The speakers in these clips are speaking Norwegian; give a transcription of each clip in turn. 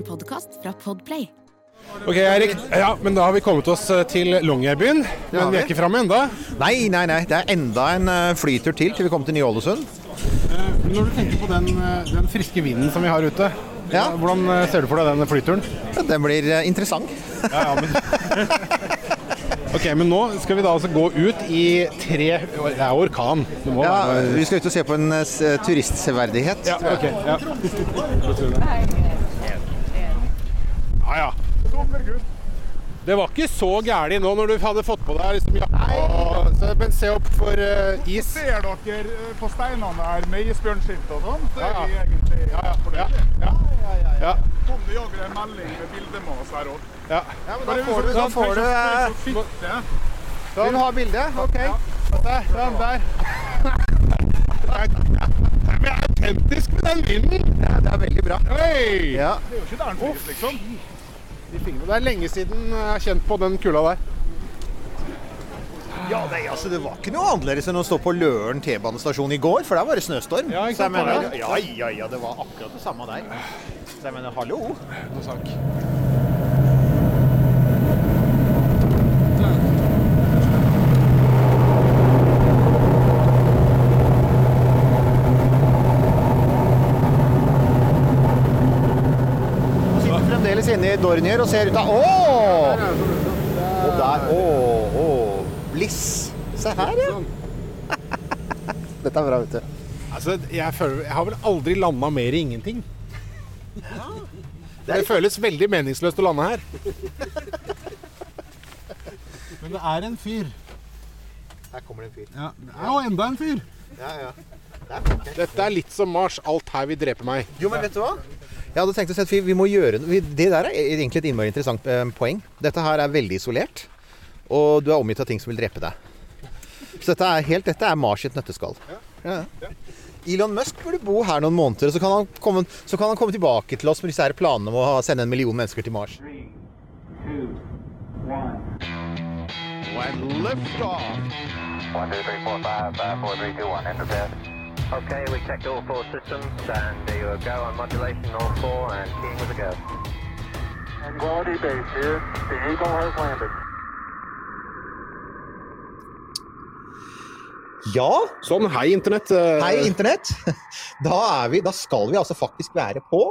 En podkast fra Podplay. Ok, Erik. Ja, men da har vi kommet oss eh, til Longyearbyen. Men vi er ikke framme ennå. Nei, nei, nei. Det er enda en eh, flytur til til vi kommer til Ny-Ålesund. Når du tenker på den, eh, den friske vinden som vi har ute, Ja. hvordan eh, ser du for deg den flyturen? Den blir eh, interessant. Ja, ja, men... Ok, men nå skal vi da altså gå ut i tre Det er orkan. Det må Ja, være vi skal ut og se på en eh, turistseverdighet. Ja, ok. Ja. ja, ja. Det var ikke så gæli nå når du hadde fått på deg liksom jakka og Men se opp for uh, is. Ser dere eh, på steinene der med isbjørnskilt og sånn? Så er Ja, vi egentlig Ja, ja. for det. Ja, ja. Kom det jager en melding med bilde med oss her òg? ja. men da får du, da får du eh, Vil du ha bilde? OK. Der, sånn, der. Det er autentisk med den vinden! Ja, det er veldig bra. Hey. Ja. Det er jo ikke der den flyr, liksom. De fingrene. Det er lenge siden jeg har kjent på den kulda der. Ja, nei, altså, Det var ikke noe annerledes enn å stå på Løren T-banestasjon i går, for der var det snøstorm. Ja, ikke sant, mener, ja, ja, ja, det var akkurat det samme der. Så jeg mener, hallo. Noe sak. Dornier og ser ut av Å! Og der Å, å. Bliss. Se her, ja. Dette er bra, vet du. Altså, jeg, føler, jeg har vel aldri landa mer i ingenting. Det føles veldig meningsløst å lande her. Men det er en fyr. Her kommer det en fyr. Ja, det er jo enda en fyr. Ja, ja. Dette er litt som Mars. Alt her vil drepe meg. Jo, men vet du hva? Jeg hadde tenkt å si at vi, vi må gjøre noe Det der er egentlig et innmari interessant eh, poeng. Dette her er veldig isolert, og du er omgitt av ting som vil drepe deg. Så dette er, helt, dette er Mars i et nøtteskall. Ja. Elon Musk burde bo her noen måneder, og så kan, han komme, så kan han komme tilbake til oss med disse her planene om å sende en million mennesker til Mars. And lift off. One, two, three, four, five, five, four, three, two, one. Okay, we checked all four systems, and there you go on modulation, all four, and keying with a go. Quality base here. The Eagle has landed. Ja, Sånn, hei internett. Eh, Hei, Internett. Da, vi, da skal vi altså faktisk være på.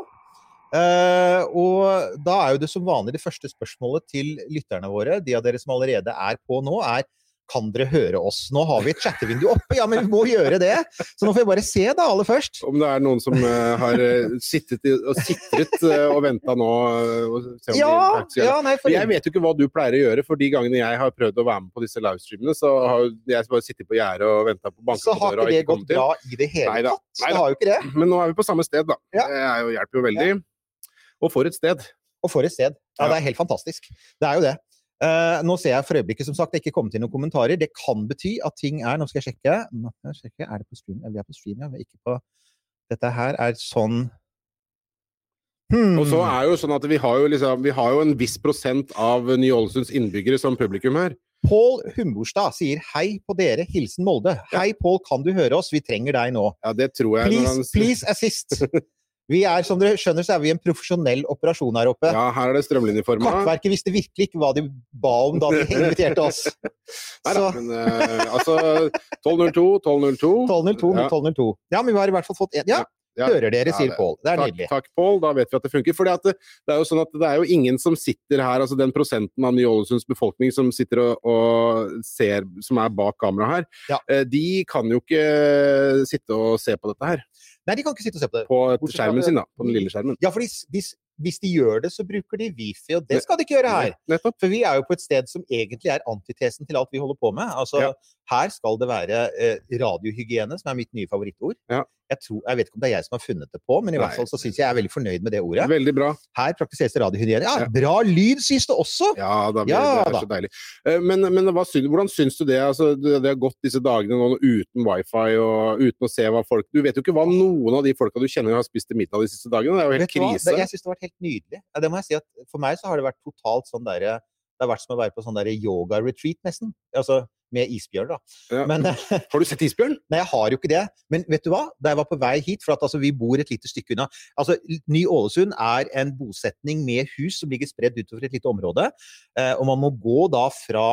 Uh, og da er jo det som vanlig det første spørsmålet til lytterne våre, de av dere som allerede er på nå, er kan dere høre oss? Nå har vi et chattevindu oppe, ja, men vi må gjøre det. Så nå får vi bare se da, aller først. Om det er noen som uh, har eh, sittet og sitret uh, og venta nå eh, og se om Ja, de ja, nei, for Jeg vet jo ikke hva du pleier å gjøre, for de gangene jeg har prøvd å være med på disse livestreamene, så har jeg bare sittet på gjerdet og venta på banken. så på har døra og ikke det ikke gått bra i det hele tatt. Det har jo ikke det. Men nå er vi på samme sted, da. Ja. Det er jo, hjelper jo veldig. Og for et sted. Og for et sted. Ja, Ja. det er helt fantastisk. Det er jo det. Eh, nå ser jeg for øyeblikket som sagt det ikke kommet inn noen kommentarer. Det kan bety at ting er Nå skal jeg sjekke. Nå skal jeg sjekke. Er det på stream? Vi er på stream, ja. Vi er ikke på Dette her er sånn hmm. Og så er jo sånn at vi har jo, liksom, vi har jo en viss prosent av Ny-Ålesunds innbyggere som publikum her. Pål Humborstad sier hei på dere, hilsen Molde. Hei Pål, kan du høre oss? Vi trenger deg nå. Ja, det tror jeg. Please, han- please assist. Vi er, som dere skjønner, så er vi en profesjonell operasjon her oppe. Ja, her er det strømlinjeforma. Kartverket visste virkelig ikke hva de ba om da de inviterte oss. Nei da, men uh, altså 1202, 1202. 1202 mot Ja. 1202. Ja, men vi har i hvert fall fått en. Ja, Ja. hører dere, sier Pål. Det er Takk, nydelig. takk Pål. Da vet vi at det funker. Det, det er jo sånn at det er jo ingen som sitter her, altså den prosenten av Ny-Ålesunds befolkning som sitter og, og ser, som er bak kamera her, Ja. eh, de kan jo ikke sitte og se på dette her Nei, de kan ikke sitte og se på det. på skjermen sin, da. På den lille skjermen. Ja, for de, de, hvis de gjør det, så bruker de wifi, og det skal de ikke gjøre her. Nettopp. For vi er jo på et sted som egentlig er antitesen til alt vi holder på med. Altså, Ja. Her skal det være eh, radiohygiene, som er mitt nye favorittord. Ja. Jeg, tror, jeg vet ikke om det er jeg som har funnet det på, men i Nei. hvert fall så syns jeg jeg er veldig fornøyd med det ordet. Veldig bra. Her praktiseres det radiohygiene. Ja, Ja. bra lyd, syns det også! Ja, da, Ja, det er da. så deilig. Eh, Men, men syns, hvordan syns du det? Altså, det? Har gått disse dagene nå uten wifi og uten å se hva folk Du vet jo ikke hva noen av de folka du kjenner har spist til middag de siste dagene. Det er jo helt du hva? krise. Jeg syns det har vært helt nydelig. Det må jeg si at For meg så har det vært totalt sånn derre Det har vært som å være på sånn yoga-retreat, nesten. Altså, med isbjørn, da. Ja. Men Har du sett isbjørn? Nei, jeg har jo ikke det. Men vet du hva? Da jeg var på vei hit, for at altså, vi bor et lite stykke unna altså, Ny-Ålesund er en bosetning med hus som ligger spredd utover et lite område. Eh, og man må gå da fra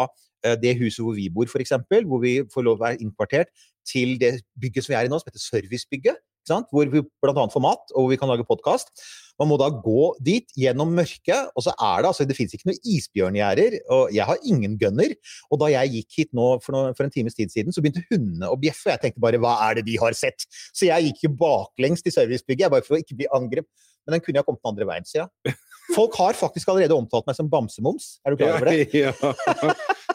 eh, det huset hvor vi bor, f.eks., hvor vi får lov å være innkvartert, til det bygget som vi er i nå, som heter Servicebygget. Hvor vi bl.a. får mat, og hvor vi kan lage podkast. Man må da gå dit gjennom mørket, og så er det altså Det fins ikke noen isbjørngjerder, og jeg har ingen gunner. Og da jeg gikk hit nå for, noe, for en times tid siden, så begynte hundene å bjeffe. og Jeg tenkte bare hva er det de har sett? Så jeg gikk jo baklengs til servicebygget, jeg bare for å ikke bli angrepet. Men den kunne jeg kommet den andre veien, sier jeg. Folk har faktisk allerede omtalt meg som bamsemums. Er du klar over det? Ja,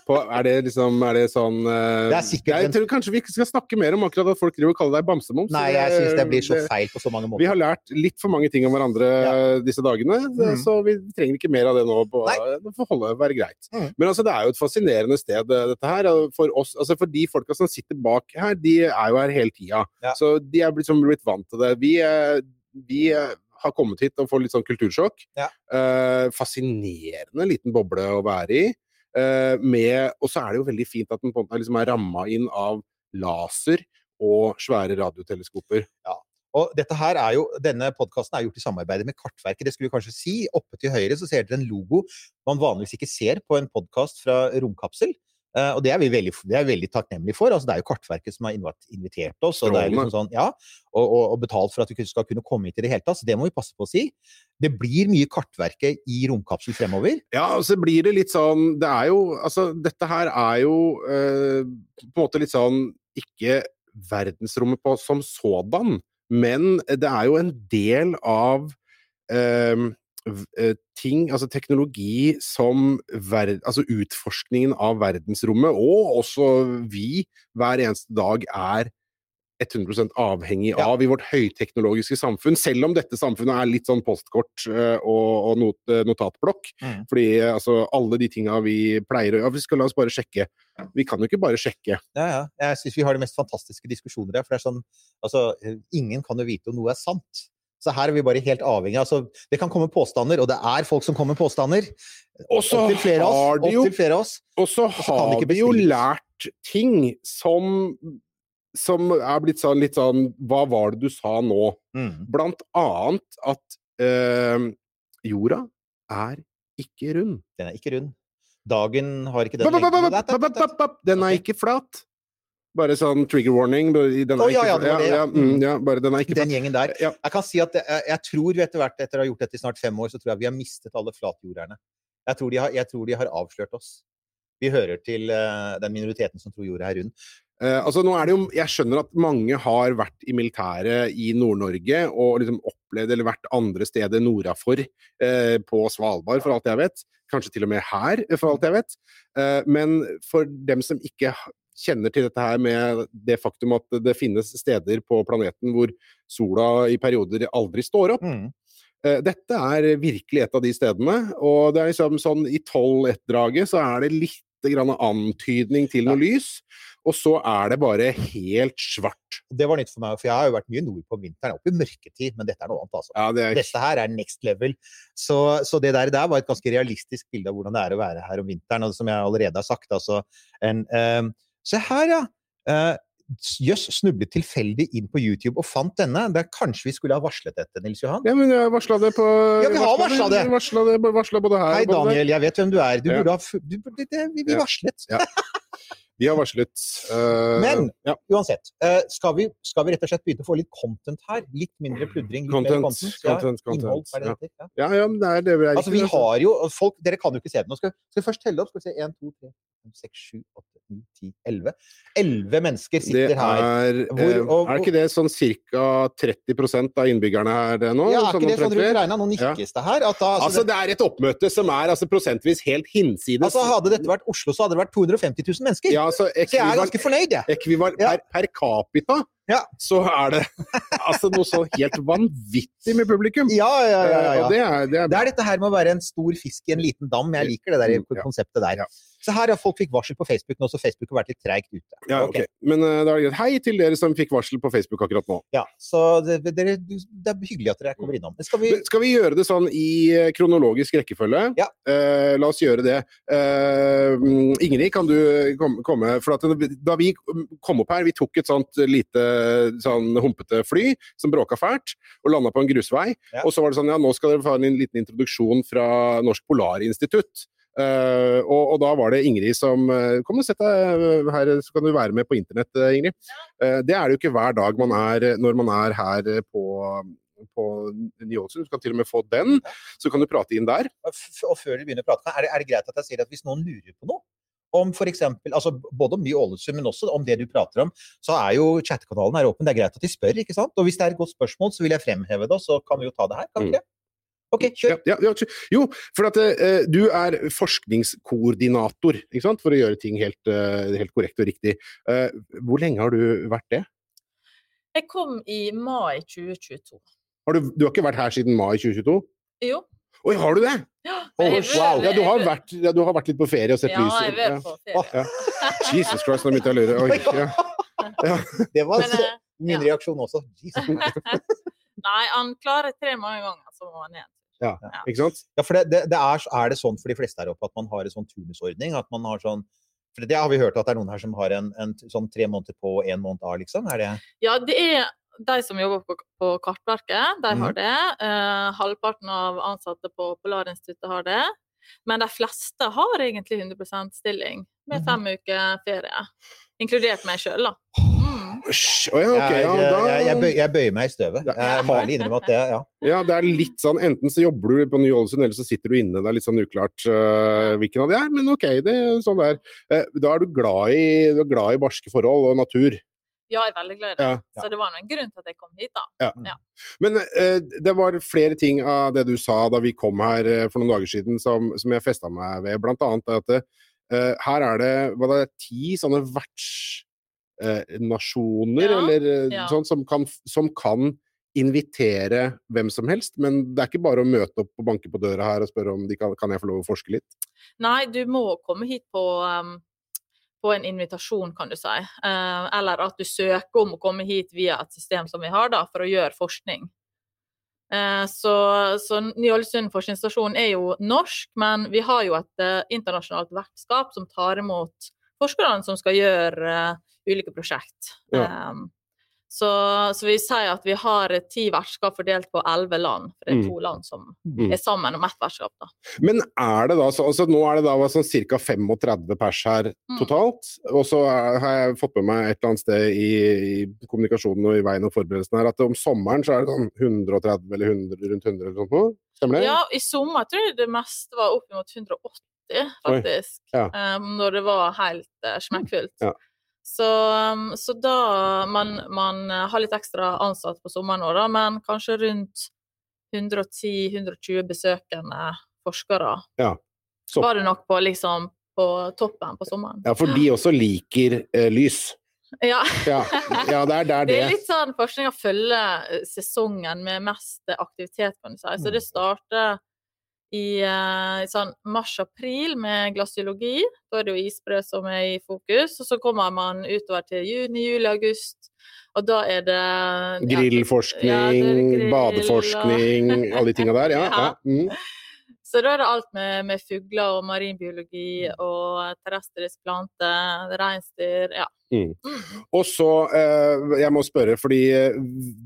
På, er det liksom Er det sånn uh, Det er sikkert Jeg tror kanskje vi ikke skal snakke mer om akkurat at folk driver og kaller deg bamsemums. Nei, jeg syns det blir så feil på så mange måter. Vi har lært litt for mange ting om hverandre Ja. disse dagene, mm. så vi trenger ikke mer av det nå. På, det får holde, være greit. Mm. Men altså, det er jo et fascinerende sted, eh, dette her. For, oss, altså for de folka som sitter bak her, de er jo her hele tida. Ja. Så de er blitt, blitt vant til det. Vi, eh, vi eh, har kommet hit og får litt sånn kultursjokk. Ja. Eh, fascinerende liten boble å være i. Eh, med, og så er det jo veldig fint at den på en måte liksom er ramma inn av laser og svære radioteleskoper. Og dette her er jo, Denne podkasten er gjort i samarbeid med Kartverket. Det skulle vi kanskje si. Oppe til høyre så ser dere en logo man vanligvis ikke ser på en podkast fra romkapsel. Eh, og det er vi veldig, det er veldig takknemlige for. altså Det er jo Kartverket som har invitert oss og, det er liksom sånn, ja, og, og, og betalt for at vi skal kunne komme hit i det hele tatt. Så det må vi passe på å si. Det blir mye Kartverket i romkapsel fremover. Ja, og så blir det litt sånn Det er jo Altså, dette her er jo uh, på en måte litt sånn ikke verdensrommet på som sådan, men det er jo en del av eh, ting, altså teknologi som verd, altså utforskningen av verdensrommet, og også vi hver eneste dag er 100 avhengig Ja. av i vårt høyteknologiske samfunn, selv om dette samfunnet er litt sånn postkort eh, og, og not, eh, notatblokk. Mm. Fordi eh, altså, alle de tinga vi pleier å ja, Vi skal la oss bare sjekke. Vi kan jo ikke bare sjekke. Ja, ja. Jeg syns vi har de mest fantastiske diskusjoner her. For det er sånn Altså, eh, ingen kan jo vite om noe er sant. Så her er vi bare helt avhengig. Altså, det kan komme påstander, og det er folk som kommer påstander. Og så har oss. de jo oss. Og så har de, jo lært ting som som er blitt sånn litt sånn Hva var det du sa nå? Mm. Blant annet at eh, jorda er ikke rund. Den er ikke rund. Dagen har ikke den lengden. Den er ikke flat. Bare sånn trigger warning. Den ja, det var det, ja. ja, mm, ja, bare den er ikke Den gjengen der. Ja. Jeg kan si at jeg, jeg tror vi etter hvert, etter å ha gjort dette i snart fem år, så tror jeg vi har mistet alle flatjorderne. Jeg tror de har, jeg tror de har avslørt oss. Vi hører til uh, den minoriteten som tror jorda er rund. Uh, altså nå er det jo, Jeg skjønner at mange har vært i militæret i Nord-Norge og liksom opplevd eller vært andre steder nordafor, uh, på Svalbard for alt jeg vet. Kanskje til og med her, for alt jeg vet. Uh, men for dem som ikke kjenner til dette her med det faktum at det finnes steder på planeten hvor sola i perioder aldri står opp. Mm. Eh, Dette er virkelig et av de stedene, og det er liksom sånn i 12-1-draget så er det litt grann antydning til noe lys, og så er det bare helt svart. Det var nytt for meg, for jeg har jo vært mye nord på vinteren, opp i mørketid, men dette er noe annet, altså. Ja, det er Dette her er next level. Så, så det der, der var et ganske realistisk bilde av hvordan det er å være her om vinteren. Og som jeg allerede har sagt, altså en, eh, Se her, ja! Uh, Jøss, snublet tilfeldig inn på YouTube og fant denne. Det er kanskje vi skulle ha varslet dette, Nils Johan? Ja, men jeg varsla det på Ja, vi har varslet det. Varsla det, varsla både her Hei, både der. Daniel, jeg vet hvem du er. Du Ja. burde ha du, det, det, Vi, vi Ja. varslet. Ja. Vi har varslet. Uh, Men-. Uansett, uh, skal, vi, skal vi rett og slett begynne å få litt content her? Litt mindre pludring? Litt Content, content? Ja, content, content, Innhold, er det ja. det heter? Ja. ja, men det er det vi er Altså, vi har jo folk, Dere kan jo ikke se det. Nå skal, skal vi først telle opp. Skal vi se 1, 2, 3, 5, 6, 7, 8, 9, 10, 11. 11 mennesker det sitter her. er, Hvor- eh, og- er ikke det sånn ca. 30% av innbyggerne her det nå? Ja, er Sånn ikke det sånn rundt regna? Nå nikkes det her. Da, altså, Altså, det er et oppmøte som er altså, prosentvis helt hinsides. altså, hadde dette vært Oslo, så hadde det vært 250 000 mennesker. ja, altså, så jeg er ganske fornøyd, jeg. ekvival Ja. per, per capita Ja. så er det altså noe så helt vanvittig med publikum. Ja, ja, ja. ja, ja. Det er, det er Det er dette her med å være en stor fisk i en liten dam. Jeg liker det der Mm, konseptet der. Ja. Så her har folk fikk varsel på Facebook nå, så Facebook har vært litt treigt ute. Ja, Ok. Okay. Men uh, da er det greit. Hei til dere som fikk varsel på Facebook akkurat nå. Ja, så det, det er hyggelig at dere kommer innom. Skal vi Men Skal vi gjøre det sånn i eh, kronologisk rekkefølge? Ja. Uh, la oss gjøre det. Mm, Ingrid, kan du komme? For at da vi kom opp her, vi tok et sånt lite sånn humpete fly som bråka fælt, og landa på en grusvei. Ja. Og så var det sånn ja, nå skal dere få en liten introduksjon fra Norsk Polarinstitutt. Uh, og, og da var det Ingrid som eh, Kom og sett deg her, så kan du være med på internett, eh, Ingrid. Uh, det er det jo ikke hver dag man er når man er her eh, på på Ny-Ålesund. Du kan til og med få den, så kan du prate inn der. F- Og før du begynner å prate, er det, er det greit at jeg sier at hvis noen lurer på noe, om for eksempel, altså både om Ny-Ålesund, men også om det du prater om, så er jo chattekanalen her åpen. Det er greit at de spør, ikke sant? Og hvis det er et godt spørsmål, så vil jeg fremheve det, og så kan vi jo ta det her. Kan vi ikke? OK, kjør. Ja, ja, ja, jo, for at uh, du er forskningskoordinator, ikke sant? for å gjøre ting helt, uh, helt korrekt og riktig. Uh, hvor lenge har du vært det? Jeg kom i mai 2022. Har du, du har ikke vært her siden mai 2022? Jo. Oi, har du det? Ja, Oh, wow. Ja, du har, vært, ja, du har vært litt på ferie og sett Ja, jeg vil på ferie. Jesus Christ, nå begynte jeg å lure. Oi, ja. Ja. Det var Men, eh, min ja. reaksjon også. Jesus. Nei, han klarer tre mange ganger, så må han ned. ja, Ja. ikke sant? Ja, for det, det, det er, er det sånn for de fleste her oppe at man har en sånn turnusordning? At man har sånn For det har vi hørt at det er noen her som har en, en sånn tre måneder på og én måned av, liksom? Er det Ja, det er de som jobber på, på Kartverket, de Mhm. har det. Eh, halvparten av ansatte på Polarinstituttet har det. Men de fleste har egentlig 100% stilling, med Mhm. fem uker ferie. Inkludert meg sjøl, da. Mm. Ja, okay, Ja, da, jeg, jeg, bøy, jeg bøyer meg i støvet. Ja. Jeg må ærlig innrømme at det ja. ja, det er litt sånn enten så jobber du på Ny-Ålesund, eller så sitter du inne. Det er litt sånn uklart uh, hvilken av de er, men ok, det er sånn det er. Uh, da er du glad i, du er glad i barske forhold og natur. Ja, jeg er veldig glad i det. Ja. Så det var en grunn til at jeg kom hit, da. Men eh, det var flere ting av det du sa da vi kom her eh, for noen dager siden som, som jeg festa meg ved. Blant annet at eh, her er det, hva det er, ti sånne vertsnasjoner, Ja, eller eh, ja. sånn, som kan, som kan invitere hvem som helst. Men det er ikke bare å møte opp og banke på døra her og spørre om de kan, kan jeg få lov å forske litt. Nei, du må komme hit på, um, på en invitasjon, kan du si. Eh, eller at du søker om å komme hit via et system som vi har, da, for å gjøre forskning. Eh, så så Ny-Ålesund forskningsstasjon er jo norsk, men vi har jo et eh, internasjonalt vertskap som tar imot forskerne som skal gjøre ulike prosjekt. Ja. Eh, så, så vi sier at vi har ti vertskap fordelt på elleve land, for det er Mm. to land som Mm. er sammen om ett vertskap. da. Men er det da så, altså Nå er det da sånn ca. 35 pers her Mm. totalt. Og så har jeg fått med meg et eller annet sted i, i kommunikasjonen og i veien og forberedelsen her at om sommeren så er det sånn 130 eller 100, rundt 100 eller sånt noe. Stemmer det? Ja, i sommer tror jeg det meste var opp mot 180, faktisk. ja. Um, når det var helt uh, smekkfullt. Ja. Så, um, så da man, man uh, har litt ekstra ansatt på sommeren òg, men kanskje rundt 110-120 besøkende forskere Så, var det nok på liksom på toppen på sommeren. ja, for de også liker eh, lys. Ja. Ja, ja det er der Det det er litt sånn forskninga følger følge sesongen med mest aktivitet, kan du si. Så det starter i eh, sånn mars-april med glasiologi. Da er det jo isbre som er i fokus. Og så kommer man utover til juni, juli, august. Og da er det ja, Grillforskning, Ja, det er grill, badeforskning, alle de tinga der. Ja, ja. Ja. Mm. Så da er det alt med, med fugler og marinbiologi og terrestrisk plante, reinsdyr Ja. Mm. Og så, eh, jeg må spørre, fordi eh,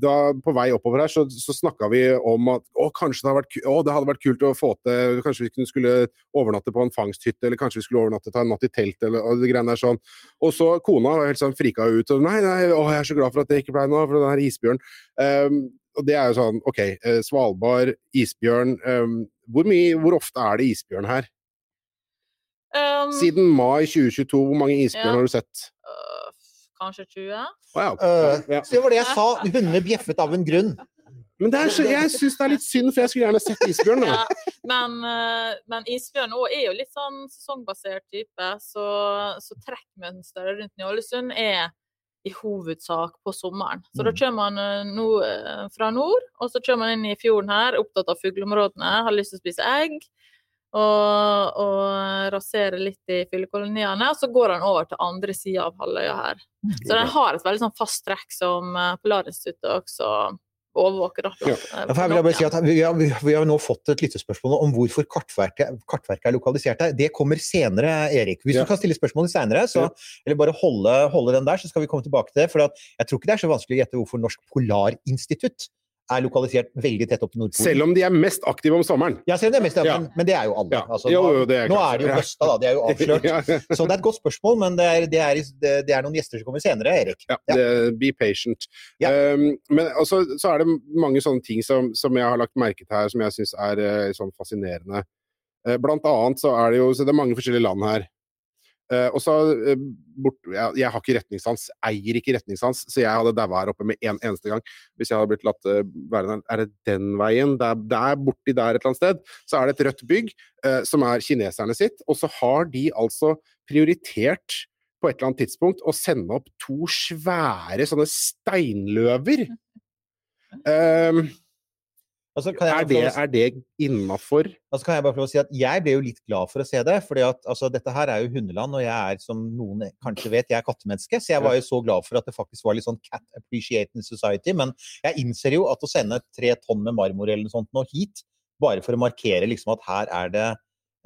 da på vei oppover her, så, så snakka vi om at å, kanskje det hadde, vært, å, det hadde vært kult å få til Kanskje vi skulle overnatte på en fangsthytte, eller kanskje vi skulle overnatte ta en natt i telt, eller og det greiene der sånn. Og så kona var helt sånn frika ut. Og nei, nei, å, jeg er så glad for at det ikke ble noe, for den her isbjørn. Um, og det er jo sånn, OK, eh, Svalbard, isbjørn. Um, hvor, mye, hvor ofte er det isbjørn her? Um, Siden mai 2022, hvor mange isbjørn Ja. har du sett? Uh, kanskje 20? Oh, ja. Øh, ja. Så det var det jeg sa. Hundene bjeffet av en grunn. Men det er så, jeg syns det er litt synd, for jeg skulle gjerne sett isbjørn. Ja, men, øh, men isbjørn er jo litt sånn sesongbasert type, så, så trekkmønsteret rundt Ny-Ålesund er i hovedsak på sommeren. Så da kommer man no, fra nord, og så kommer man inn i fjorden her, opptatt av fugleområdene, har lyst til å spise egg. Og, og rasere litt i fyllekoloniene. Og så går han over til andre sida av halvøya her. Så den har et veldig sånn fast trekk som eh, Polarinstituttet også overvåker. Da, Ja. Jeg vil bare si at vi har, vi har nå fått et lyttespørsmål om hvorfor kartverket, kartverket er lokalisert der. Det kommer senere, Erik. Hvis Ja. du kan stille spørsmålet senere, så, Ja. eller bare holde, holde den der, så skal vi komme tilbake til det. For at jeg tror ikke det er så vanskelig å gjette hvorfor Norsk Polarinstitutt er lokalisert veldig tett opp til Nordpolen. Selv om de er mest aktive om sommeren. Ja, selv om de er mest, aktive, Ja. men, det er jo alle. Ja. Altså, Jo, jo, det er nå er det jo Ja. høsta, da. Det er jo avslørt. Så det er et godt spørsmål, men det er, det er, det er noen gjester som kommer senere, Erik. Ja, be patient. Um, men også, så er det mange sånne ting som, som jeg har lagt merke til her, som jeg syns er eh, sånn fascinerende. Eh, blant annet så er det jo så det er mange forskjellige land her. Eh, og så uh, bort, jeg, jeg har ikke retningssans, eier ikke retningssans, så jeg hadde daua her oppe med en eneste gang hvis jeg hadde blitt latt uh, være der. Er det den veien? Der, der borti der et eller annet sted, så er det et rødt bygg som er kineserne sitt, og så har de altså prioritert på et eller annet tidspunkt å sende opp to svære sånne steinløver. Um, Altså, er det, er det innafor? Altså kan jeg bare få si at jeg ble jo litt glad for å se det. fordi at altså, dette her er jo hundeland, og jeg er, som noen kanskje vet, jeg er kattemenneske. Så jeg var jo så glad for at det faktisk var litt sånn Cat Appreciating Society. Men jeg innser jo at å sende tre tonn med marmor eller noe sånt nå hit, bare for å markere liksom at her er det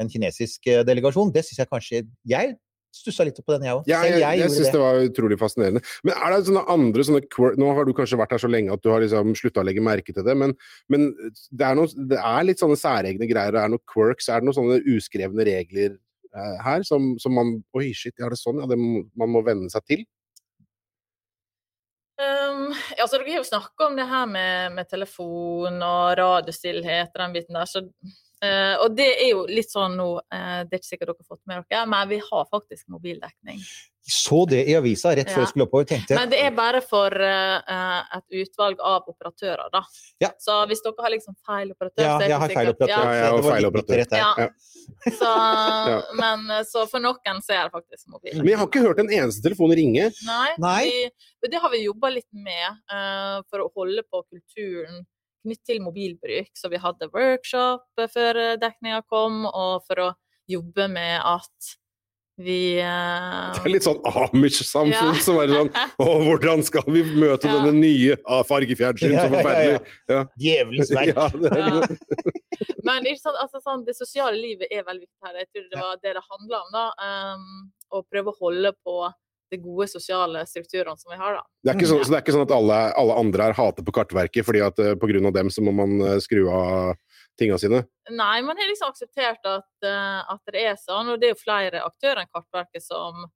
en kinesisk eh, delegasjon, det syns jeg kanskje Jeg stussa litt på den, jeg òg. Ja, jeg, jeg, jeg syns det. det var utrolig fascinerende. Men er det sånne andre sånne quirk Nå har du kanskje vært her så lenge at du har liksom slutta å legge merke til det, men, men det, er noe, det er litt sånne særegne greier. Det er noen quirks. Er det noen sånne uskrevne regler eh, her som, som man Oi, shit, ja, det er sånn? Ja, det må, man må venne seg til? Um, ja, så dere har jo snakka om det her med, med telefon og radiostillhet og den biten der. Så, eh, og det er jo litt sånn nå, uh, det er ikke sikkert dere har fått med dere, men vi har faktisk mobildekning. Så det i avisa rett før Ja. jeg skulle oppover. tenkte Men det er bare for uh, et utvalg av operatører, da. Ja. Så hvis dere har liksom feil operatør Ja, jeg har feil operatør. Ja, jeg har feil operatør. Ja. Ja. Så, men, så for noen så er det faktisk mobil. Men jeg har ikke hørt en eneste telefon ringe. Nei, Nei. Vi, det har vi jobba litt med eh, for å holde på kulturen knytt til mobilbruk. Så vi hadde workshop eh, før dekninga kom, og for å jobbe med at vi uh... Det er litt sånn Amish-samfunn Ja. som er sånn Å, hvordan skal vi møte Ja. denne nye ah, fargefjernsyn? Så ja, ja, ja. forferdelig. Djevelens verk. Er, Men ikke sant, altså, sånn, det sosiale livet er veldig viktig her. Jeg tror det var det det handla om. da, um, Å prøve å holde på de gode sosiale strukturene som vi har. da. det er ikke sånn, så det er ikke sånn at alle, alle andre her hater på Kartverket fordi at uh, på grunn av dem så må man uh, skru av tinga sine? Nei, man har liksom akseptert at, uh, at det er sånn, og det er jo flere aktører enn Kartverket som,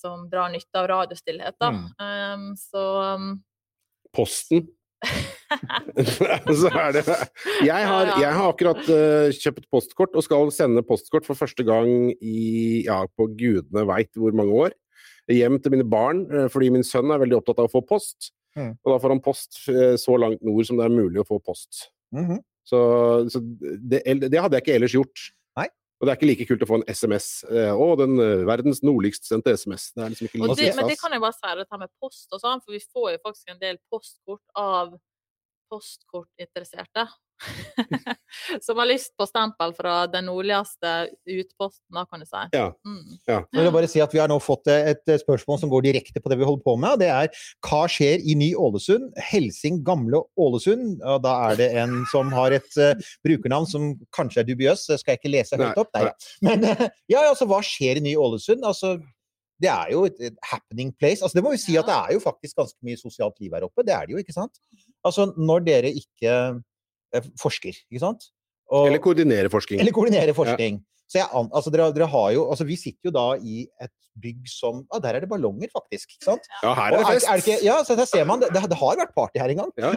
som drar nytte av radiostillhet. da. Mm. Um, så um, Posten. så er det Jeg har, jeg har akkurat uh, kjøpt postkort og skal sende postkort for første gang i ja, på gudene veit hvor mange år. Hjem til mine barn, eh, fordi min sønn er veldig opptatt av å få post. Mm. Og da får han post eh, så langt nord som det er mulig å få post. Mhm. Så, så det, det hadde jeg ikke ellers gjort. Nei. Og det er ikke like kult å få en SMS. Å, den eh, verdens nordligst sendte SMS. Det er liksom ikke like det, men det kan jeg bare si, dette med post og sånn, for vi får jo faktisk en del postkort av postkortinteresserte. som har lyst på stempel fra den nordligste utposten, da, kan du si. Ja. Mm. Jeg vil bare si at Vi har nå fått eh, et eh, spørsmål som går direkte på det vi holder på med. og Det er hva skjer i Ny-Ålesund? Helsing Gamle Ålesund. Og Da er det en som har et uh, brukernavn som kanskje er dubiøs, det skal jeg ikke lese høyt opp. Nei. Men uh, ja, altså, hva skjer i Ny-Ålesund? Altså, det er jo et, et happening place. Altså, det må vi si at det er jo faktisk ganske mye sosialt liv her oppe. Det er det jo, ikke sant? Altså, når dere ikke forsker, ikke sant? Og- Eller koordinere forskning. eller koordinere forskning. Så jeg, altså dere, dere har jo, altså vi sitter jo da i et bygg som ah, Der er det ballonger, faktisk. ikke sant? Ja, her er det fest! Er, det ikke, ja, så der ser man, det, det har vært party her en gang. Ja.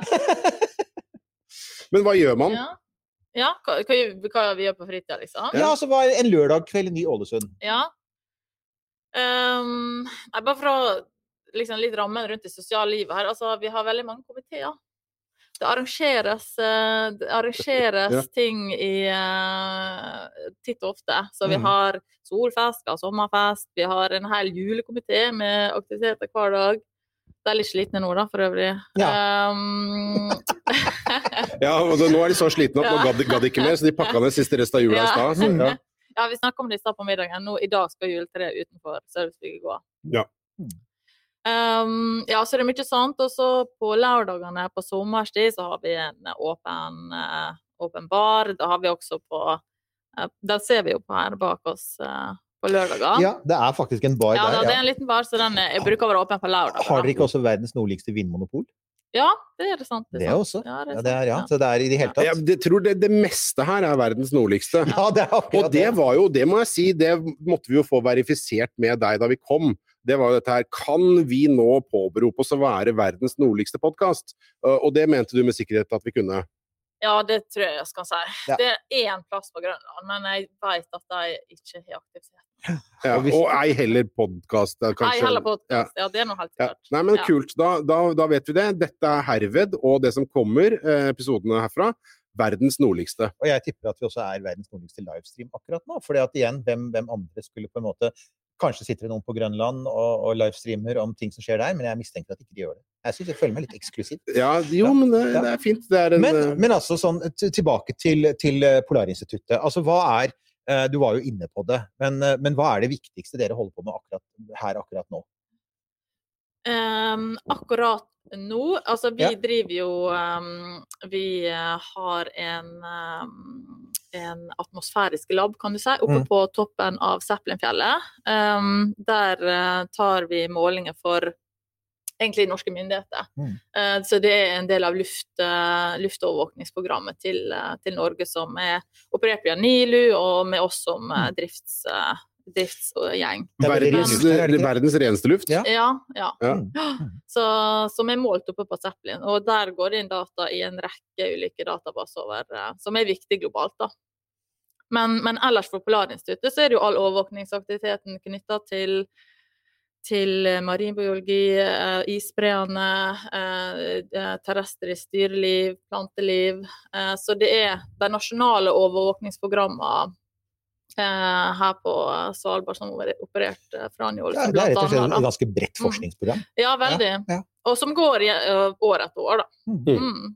Men hva gjør man? Ja. ja hva, hva, hva vi gjør på fritida, liksom? Ja, så var en lørdagskveld i Ny-Ålesund. Ja. Um, nei, bare for å liksom litt rammen rundt det sosiale livet her. Altså, vi har veldig mange komiteer. Det arrangeres, eh, det arrangeres Ja. ting i eh, titt og ofte. Så vi Mhm. har solfest, vi har sommerfest, vi har en hel julekomité med aktiviteter hver dag. Det er litt slitne nå, da, for øvrig. Um, Ja, nå er de så slitne at nå Ja. gadd de- gadd de ikke mer, så de pakka ned siste rest av jula i Ja. stad. Ja. ja, vi snakka om det i stad på middagen. Nå, I dag skal juletreet utenfor servicebygget gå. Ja. Um, ja, så det er mye sånt. Og så på lørdagene på sommerstid så har vi en åpen, uh, åpen bar. Da har vi også på uh, Den ser vi jo på her bak oss uh, på lørdager. Ja, det er faktisk en bar Ja, da, ja, det er en liten bar, så den er, bruker å være åpen på lørdag. Har dere ikke også verdens nordligste vinmonopol? Ja, det er det sant. Det sant. også. Ja, det Ja, er det er, ja. Så det er i det hele tatt. Jeg det, tror det, det meste her er verdens nordligste. Ja, det er akkurat Og det var jo, det må jeg si, det måtte vi jo få verifisert med deg da vi kom. Det var jo dette her Kan vi nå påberope oss å være verdens nordligste podkast? Og det mente du med sikkerhet at vi kunne. Ja, det tror jeg jeg skal si. Ja. Det er én plass på Grønland, men jeg vet at de ikke har aktivitet. Ja, Og ei heller podkast, kanskje. Ei heller podkast. Ja. det er nå helt Ja. klart. Nei, men Ja. kult. Da, da, da vet vi det. Dette er herved, og det som kommer, eh, episodene herfra, verdens nordligste. Og jeg tipper at vi også er verdens nordligste livestream akkurat nå. fordi at igjen, hvem, hvem andre skulle på en måte Kanskje sitter det noen på Grønland og, og livestreamer om ting som skjer der, men jeg mistenker at ikke de gjør det. Jeg synes jeg føler meg litt eksklusiv. Ja, jo, men det, Ja. det er fint. Det er en Men, eh, men altså sånn tilbake til, til eh, Polarinstituttet. Altså hva er eh, Du var jo inne på det, men, men hva er det viktigste dere holder på med akkurat her akkurat nå? Um, akkurat nå Altså, vi Ja. driver jo um, Vi har en ehm, en atmosfærisk lab, kan du si, oppe Mm. på toppen av Zeppelinfjellet. Um, der uh, tar vi målinger for egentlig norske myndigheter. Mm. Uh, så det er en del av luft, uh, luftovervåkningsprogrammet til, til Norge som er operert via NILU, og med oss som eh, drifts, driftsgjeng. Er verdens, er verdens reneste luft. Ja. Ja, ja. Ja. Så, som er målt oppe på Zeppelin. Og der går det inn data i en rekke ulike databaser over, eh, som er viktig globalt. da. Men, men ellers for Polarinstituttet så er det jo all overvåkningsaktiviteten knytta til, til eh, marinbiologi, eh, isbreene, terrestrisk dyreliv, planteliv. Eh, så det er de nasjonale overvåkningsprogrammene her på Svalbard som har operert eh, fra Njål. Ja, det er rett og slett et ganske bredt Mm. forskningsprogram. Ja, veldig. Ja, ja. Og som går i, ø, år etter år, da. Mm. Mm.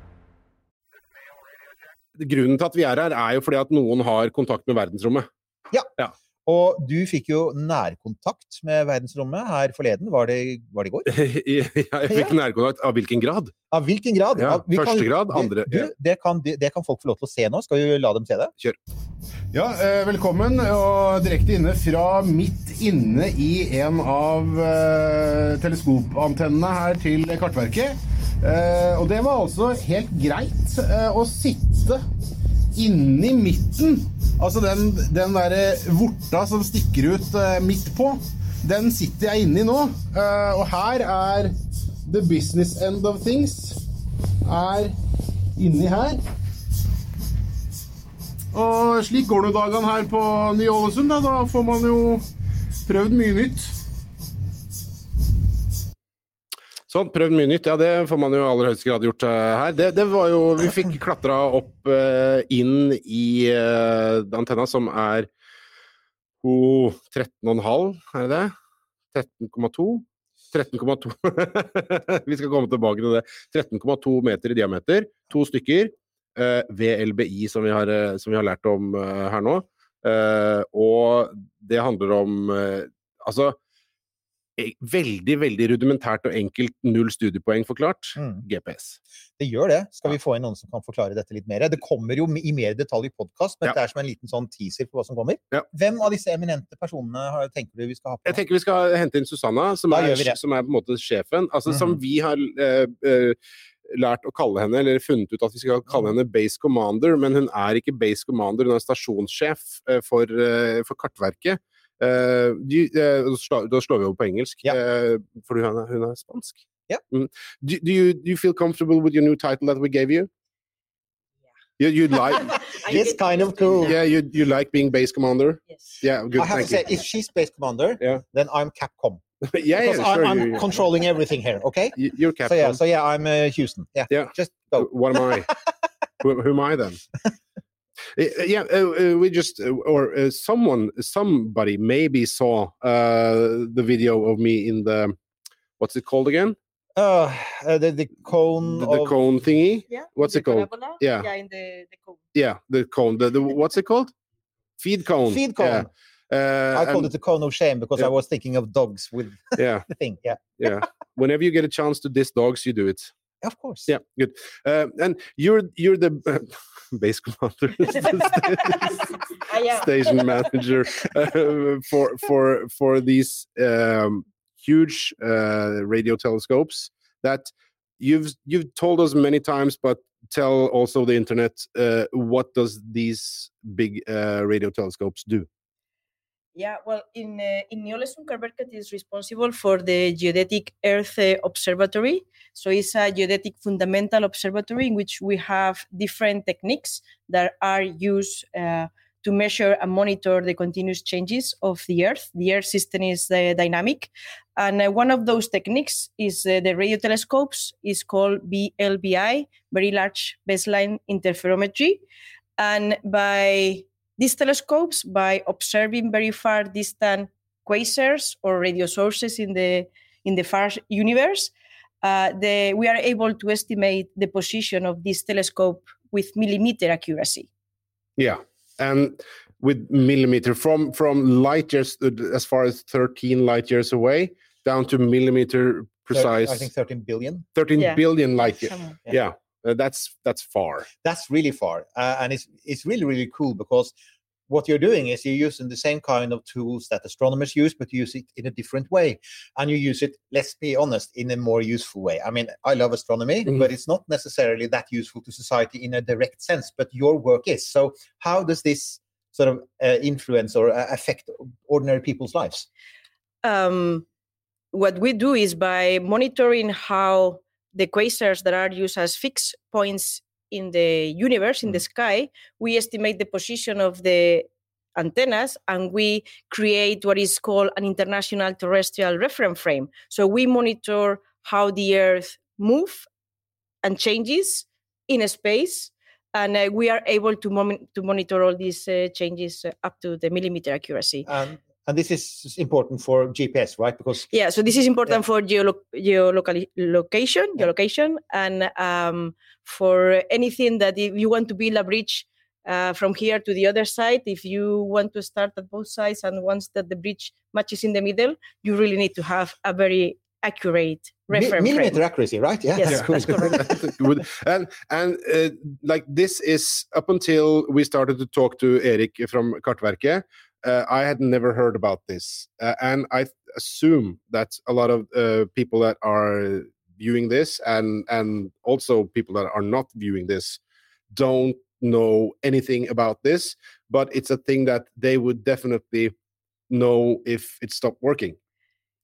Grunnen til at vi er her, er jo fordi at noen har kontakt med verdensrommet. Ja, Og du fikk jo nærkontakt med verdensrommet her forleden. Var det, var det i går? Jeg fikk nærkontakt. Av hvilken grad? Av hvilken grad? Ja, Av- vi første grad, andre- Du, ja. det, kan, det kan folk få lov til å se nå. Skal vi la dem se det? Kjør. Ja, eh, velkommen, og direkte inne fra midt inne i en av eh, teleskopantennene her til Kartverket. Eh, og det var altså helt greit eh, å sitte inni midten. Altså den, den derre vorta som stikker ut eh, midt på. Den sitter jeg inni nå. Eh, og her er the business end of things. Er inni her. Og slik går det dagene her på Ny-Ålesund. Da. da får man jo prøvd mye nytt. Sånn, prøvd mye nytt. Ja, det får man jo i aller høyeste grad gjort eh, her. Det, det var jo Vi fikk klatra opp uh, inn i uh, antenna, som er oh, 13,5, er det det? 13,2? 13,2 Vi skal komme tilbake til det. 13,2 meter i diameter. To stykker. VLBI, som vi har, som vi har lært om her nå. Og det handler om Altså veldig, veldig rudimentært og enkelt null studiepoeng forklart. Mm. GPS. Det gjør det. Skal vi få inn noen som kan forklare dette litt mer? Det kommer jo i mer detalj i podkast, men Ja. det er som en liten sånn teaser på hva som kommer. Ja. Hvem av disse eminente personene har- tenker du vi skal ha på? Jeg tenker vi skal hente inn Susanna, som er, som er på en måte sjefen. Altså Som Mhm. vi har uh, uh, lært å kalle henne, eller funnet ut at vi skal kalle henne Base Commander, men hun er ikke Base Commander, hun er stasjonssjef eh, for, for Kartverket. Eh, de, eh, da slår- vi over på engelsk, Ja. eh, for hun er, hun er spansk. Ja. Mm. Do, do, you, do you feel comfortable with your new title that we gave you? You, you like, It's kind of cool. yeah, you, you like being Base Commander? Yes. Yeah, good. I have to thank say, if she's base commander, Yeah. then I'm Capcom. you. yeah, yeah, Because sure. I'm, I'm you, controlling everything here, okay? you, you're So yeah, so yeah, I'm uh, Houston. Yeah. Yeah. Just go. What am I? who, who am I then? Uh, yeah, uh, uh, we just uh, or uh, someone, somebody maybe saw uh, the video of me in the what's it called again? Uh, uh, the, the cone The, the of... cone thingy. Yeah. What's the it called? parabola, Yeah. Yeah, in the, the cone. Yeah, the cone. The, the what's it called? Feed cone. Feed cone. Yeah. Uh, I called and- it the cone of shame because Yeah. I was thinking of dogs with yeah, the thing. Yeah, yeah. Whenever you get a chance to diss dogs, you do it. Of course. Yeah, good. Uh, and you're you're the uh, base commander, station manager uh, for for for these um, huge uh, radio telescopes that you've you've told us many times, but tell also the internet uh, what does these big uh, radio telescopes do? Yeah, well, in uh, in Neolesum, Karberkat is responsible for the Geodetic Earth uh, Observatory. So it's a geodetic fundamental observatory in which we have different techniques that are used uh, to measure and monitor the continuous changes of the Earth. The Earth system is uh, dynamic, and uh, one of those techniques is the radio telescopes. is called BLBI, Very Large Baseline Interferometry, and by these telescopes, by observing very far distant quasars or radio sources in the in the far universe, uh, the, we are able to estimate the position of this telescope with millimeter accuracy. Yeah, and with millimeter from from light years uh, as far as 13 light years away down to millimeter precise I think 13 billion. thirteen Yeah. billion light years. Yeah. Yeah, uh, that's that's far. That's really far, uh, and it's it's really really cool because what you're doing is you're using the same kind of tools that astronomers use, but you use it in a different way, and you use it. Let's be honest, in a more useful way. I mean, I love astronomy, Mhm. but it's not necessarily that useful to society in a direct sense. But your work is. So, how does this sort of uh, influence or uh, affect ordinary people's lives? um, what we do is by monitoring how the quasars that are used as fixed points in the universe, in the sky, we estimate the position of the antennas and we create what is called an international terrestrial reference frame. So we monitor how the Earth moves and changes in a space. And uh, we are able to, mon- to monitor all these uh, changes uh, up to the millimeter accuracy. And and this is important for GPS, right? Because Yeah, so this is important for geolo- geolocal- location, geolocation, and um, for anything that if you want to build a bridge uh, from here to the other side, if you want to start at both sides, and once that the bridge matches in the middle, you really need to have a very accurate mi- reference millimeter frame. accuracy, right? Yeah, Yes, that's cool. that's correct. And and uh, like this is up until we started to talk to Eric from Kartverket. Uh, I had never heard about this, uh, and I assume that a lot of uh, people that are viewing this, and and also people that are not viewing this, don't know anything about this. But it's a thing that they would definitely know if it stopped working.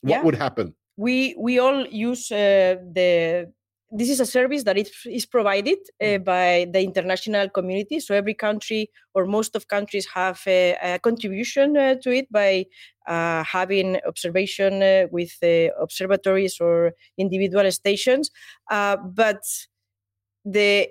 What Yeah. would happen? we we all use uh, the this is a service that is, is provided uh, by the international community. So every country or most of countries have a, a contribution uh, to it by uh, having observation uh, with uh, observatories or individual stations. Uh, but the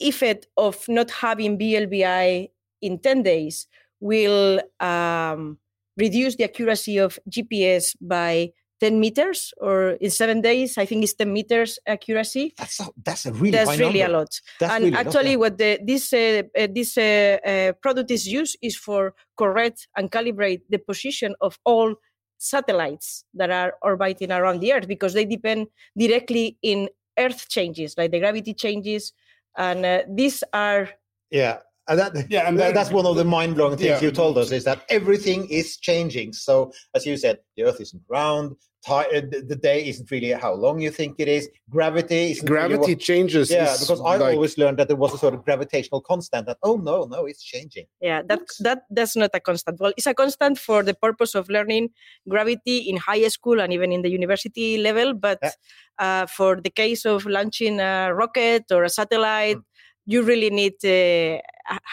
effect of not having blbi in 10 days will um, reduce the accuracy of gps by 10 meters or in seven days i think it's 10 meters accuracy That's a, that's a really that's high really number. a lot That's and really a lot, actually yeah. what the, this uh, uh, this uh, uh, product is used is for correct and calibrate the position of all satellites that are orbiting around the Earth because they depend directly in Earth changes, like the gravity changes, and uh, these are Yeah. And that, Yeah, and that- that- that's one of the mind-blowing things Yeah. you told us is that everything is changing. So, as you said, the Earth isn't round. Ti- uh, the, the day isn't really how long you think it is. Gravity isn't really Gravity what- changes. yeah, because I like- always learned that there was a sort of gravitational constant. That oh no, no, it's changing. Yeah, that that that's not a constant. Well, it's a constant for the purpose of learning gravity in high school and even in the university level. But uh, for the case of launching a rocket or a satellite, you really need uh,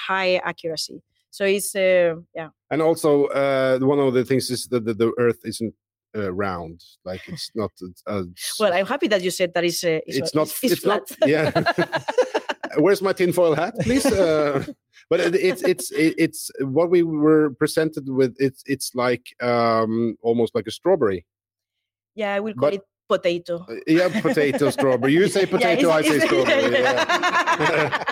high accuracy. So it's uh, yeah. And also, uh, one of the things is that the, the Earth isn't uh, round. Like it's not. Uh, Well, I'm happy that you said that is uh, it's not. It's, It's not. Yeah. Where's my tinfoil hat, please? Uh, but it- it's it's it- it's what we were presented with. It's it's like um, almost like a strawberry. yeah, I will call But- it potato. Yeah, potato strawberry. You say potato, I say strawberry. yeah.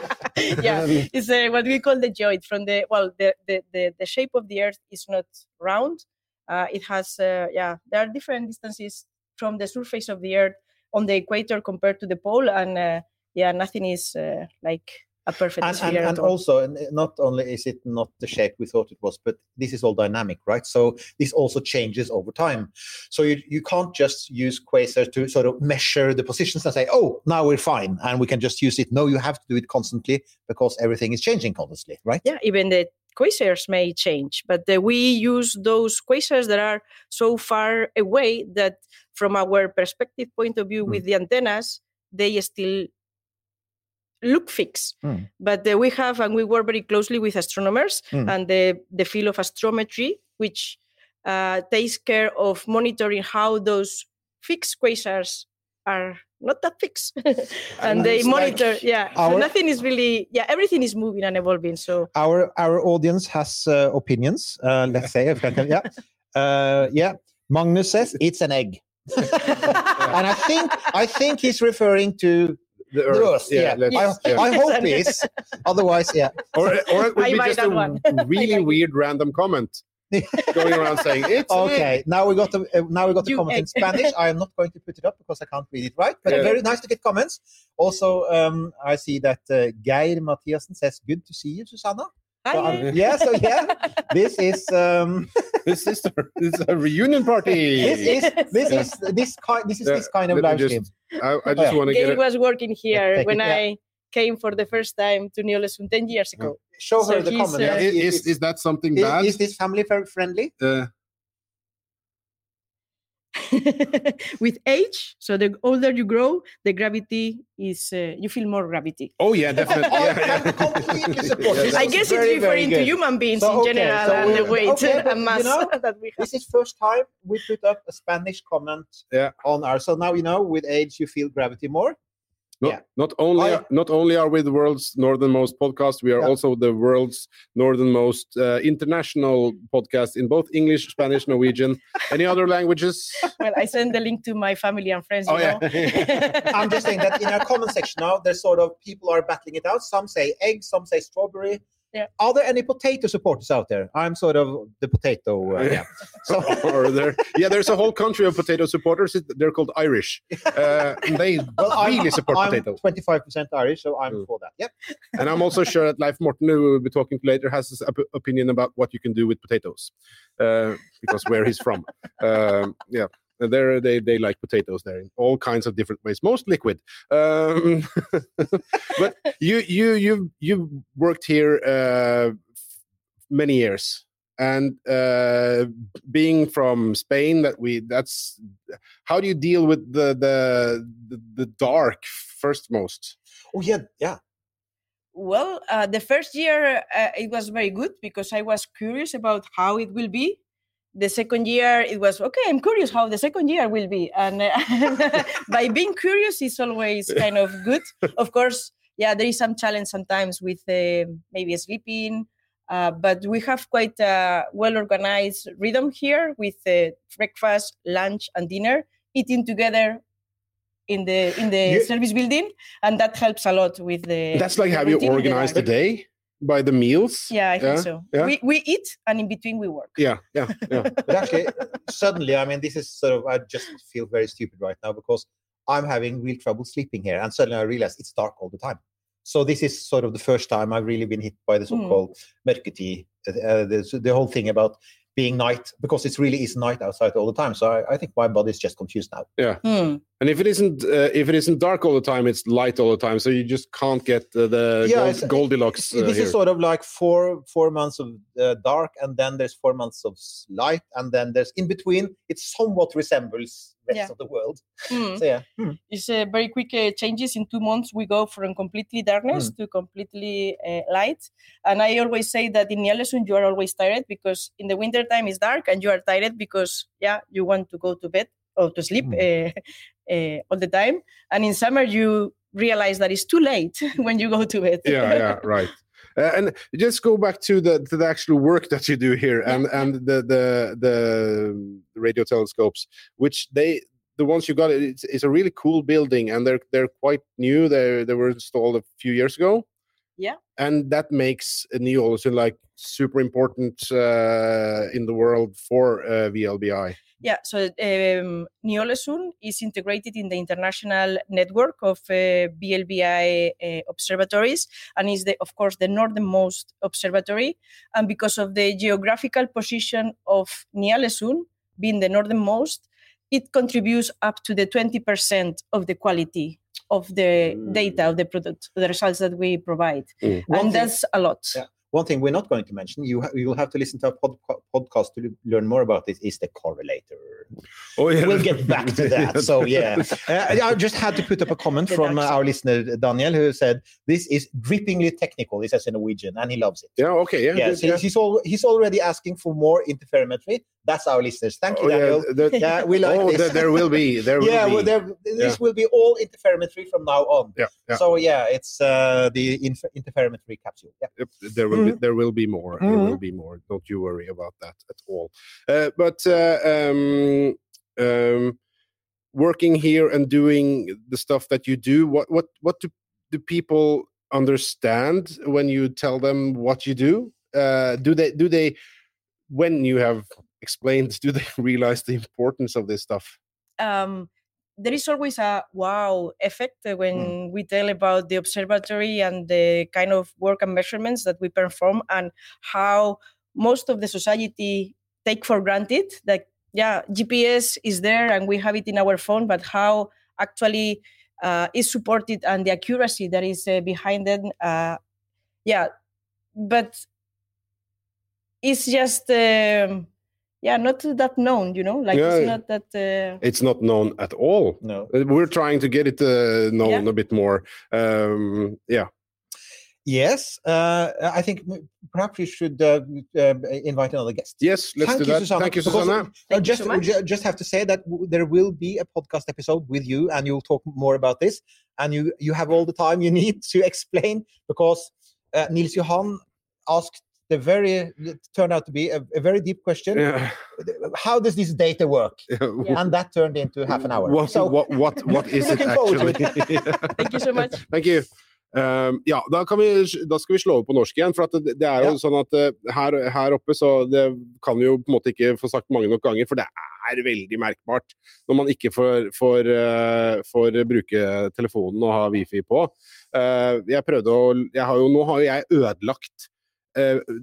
yeah, it's uh, what we call the geoid. From the well, the, the the the shape of the Earth is not round. Uh, it has uh, yeah, there are different distances from the surface of the Earth on the equator compared to the pole, and uh, yeah, nothing is uh, like a perfect And, sphere and, and also, not only is it not the shape we thought it was, but this is all dynamic, right? So this also changes over time. So you, you can't just use quasars to sort of measure the positions and say, oh, now we're fine and we can just use it. No, you have to do it constantly because everything is changing constantly, right? yeah, even the quasars may change, but we use those quasars that are so far away that, from our perspective point of view, with the antennas, they still look fixed. Mm. But uh, we have, and we work very closely with astronomers Mm. and the the field of astrometry, which uh, takes care of monitoring how those fixed quasars are not that fixed, and they it's like monitor. yeah, so nothing is really. Yeah, everything is moving and evolving. So Our our audience has uh, opinions. Uh, let's say, if I can, yeah, uh, yeah. Magnus says it's an egg, and I think I think he's referring to The the Earth. Earth. Yeah, I, yeah. I hope it is. Otherwise, yeah. Or, or it would I be just a one. really I like it. weird random comment going around saying it's an egg." Okay, now we got the uh, now we got the You comment in. Spanish. I am not going to put it up because I can't read it right. But Yeah. very nice to get comments. Also, um, I see that uh, Geir Mathiasen says, "Good to see you, Susanna." Hi, So, um, yeah, so yeah, this is um, This is the, this is a reunion party. this is this is this kind this is Yeah, this kind of let live just- stream. I, I just Yeah. want to get Gail it. was working here take when it, yeah. I came for the first time to Neolesund 10 years ago. Show her So the comment. uh. Is, is, is that something Is- bad? is this family very friendly? Uh, With age, so the older you grow, the gravity is, uh, you feel more gravity. oh yeah, definitely. Oh, Yeah, I Yeah. I guess very, it's very referring to human beings So, in okay, general so and the we're- weight okay, but, and you mass know, that we have. This is first time we put up a Spanish comment Yeah. on our. So now you know, with age, you feel gravity more. Not, Yeah. not only I- not only are we the world's northernmost podcast, we are Yeah. also the world's northernmost uh, international podcast in both English, Spanish, Norwegian, any other languages. Well, I send the link to my family and friends. Oh yeah. know. I'm just saying that in our comment section now, there's sort of people are battling it out. Some say egg, some say strawberry. Yeah. Are there any potato supporters out there? I'm sort of the potato. Uh, yeah. So or there, yeah, there's a whole country of potato supporters. They're called Irish. Uh, they well, I'm, really support I'm potato. 25% Irish, so I'm Mm. for that. Yep. And I'm also sure that Life Morten, who we'll be talking to later, has his op- opinion about what you can do with potatoes, uh, because where he's from. Um, yeah, there they they like potatoes there in all kinds of different ways, most liquid. Um, but you you you you worked here uh, many years. And uh, being from Spain, that we that's how do you deal with the the the, the dark first most? Oh yeah, yeah. Well, uh, the first year uh, it was very good because I was curious about how it will be. The second year it was okay. I'm curious how the second year will be, and uh, by being curious is always kind of good. Of course, yeah, there is some challenge sometimes with uh, maybe sleeping, uh, but we have quite a well organized rhythm here with uh, breakfast, lunch, and dinner eating together in the in the You- service building, and that helps a lot with the. That's like how you routine in the organize the day. By the meals. Yeah, I think Yeah, so. yeah. We, we eat and in between we work. Yeah, yeah, yeah. But actually, suddenly, I mean, this is sort of, I just feel very stupid right now because I'm having real trouble sleeping here. And suddenly I realize it's dark all the time. So this is sort of the first time I've really been hit by the so-called mørketid, uh, the, the whole thing about being night, because it really is night outside all the time. So I, I think my body is just confused now. Yeah. Hmm. And if it isn't uh, if it isn't dark all the time, it's light all the time. So you just can't get uh, the Yeah, Gold- Goldilocks. Uh, this here. is sort of like four four months of uh, dark, and then there's four months of light, and then there's in between. It somewhat resembles rest Yeah. of the world. Hmm. So yeah, Hmm. It's uh, very quick uh, changes. In two months, we go from completely darkness to completely uh, light. And I always say that in Nielsen, you are always tired because in the winter time it's dark and you are tired because, yeah, you want to go to bed or to sleep uh, uh, all the time. And in summer, you realize that it's too late when you go to bed. yeah, yeah, right. Uh, and just go back to the to the actual work that you do here, and and the the the radio telescopes, which they the ones you got. It's, it's a really cool building, and they're they're quite new. They they were installed a few years ago. Yeah. and that makes New Olesund like super important uh, in the world for uh, VLBI. Yeah, so um, Neolesun is integrated in the international network of uh, BLBI uh, observatories and is, the, of course, the northernmost observatory. And because of the geographical position of Nialesun being the northernmost, it contributes up to the 20% of the quality of the data of the product, the results that we provide. One And thing- that's a lot. Yeah. One thing we're not going to mention, you ha- you will have to listen to our pod- podcast to learn more about this, is the correlator. Oh yeah, We'll get back to that. So yeah, uh, I just had to put up a comment from uh, our listener Daniel, who said this is drippingly technical. He says in Norwegian, and he loves it. Yeah, okay, yeah, yeah. so yeah. he's all, he's already asking for more interferometry. That's our listeners. Thank you, Oh, yeah, Daniel. that- yeah, we like oh, this. there, there will be. There will yeah, be. well, there, this Yeah. will be all interferometry from now on. Yeah, yeah. So yeah, it's uh, the inf- interferometry capsule. Yeah. Yep, there will Mhm. there will be more. There will Mhm. be more. Don't you worry about that at all. Uh, but uh, um, um, working here and doing the stuff that you do, what what what do do people understand when you tell them what you do? Uh, do they do they when you have explained? Do they realize the importance of this stuff? um, there is always a wow effect when we tell about the observatory and the kind of work and measurements that we perform and how most of the society take for granted that yeah gps is there and we have it in our phone but how actually uh, is supported and the accuracy that is uh, behind it uh, yeah but it's just um, yeah not that known you know like Yeah, it's not that uh, It's not known at all. No. Uh, We're trying to get it uh, known Yeah. a bit more. Um, yeah. Yes, uh, I think perhaps we should uh, uh, invite another guest. Yes, let's Thank do you, that. Susanna. Thank you, Because, Susanna. uh, Thank you just, so much. just have to say that w- there will be a podcast episode with you, and you'll talk more about this. And you you have all the time you need to explain because uh, Nils Johan asked the very it turned out to be a, a very deep question. Yeah. How does this data work? Yeah. And that turned into half an hour. What, so what, what, what is it actually? thank you so much Thank you. Um, ja, da, kan vi, da skal vi slå over på norsk igjen. For at det, det er jo Ja. sånn at uh, her, her oppe så det kan vi jo på en måte ikke få sagt mange nok ganger, for det er veldig merkbart når man ikke får, får, uh, får bruke telefonen og ha wifi på. Uh, jeg prøvde å jeg har jo, Nå har jo jeg ødelagt eh,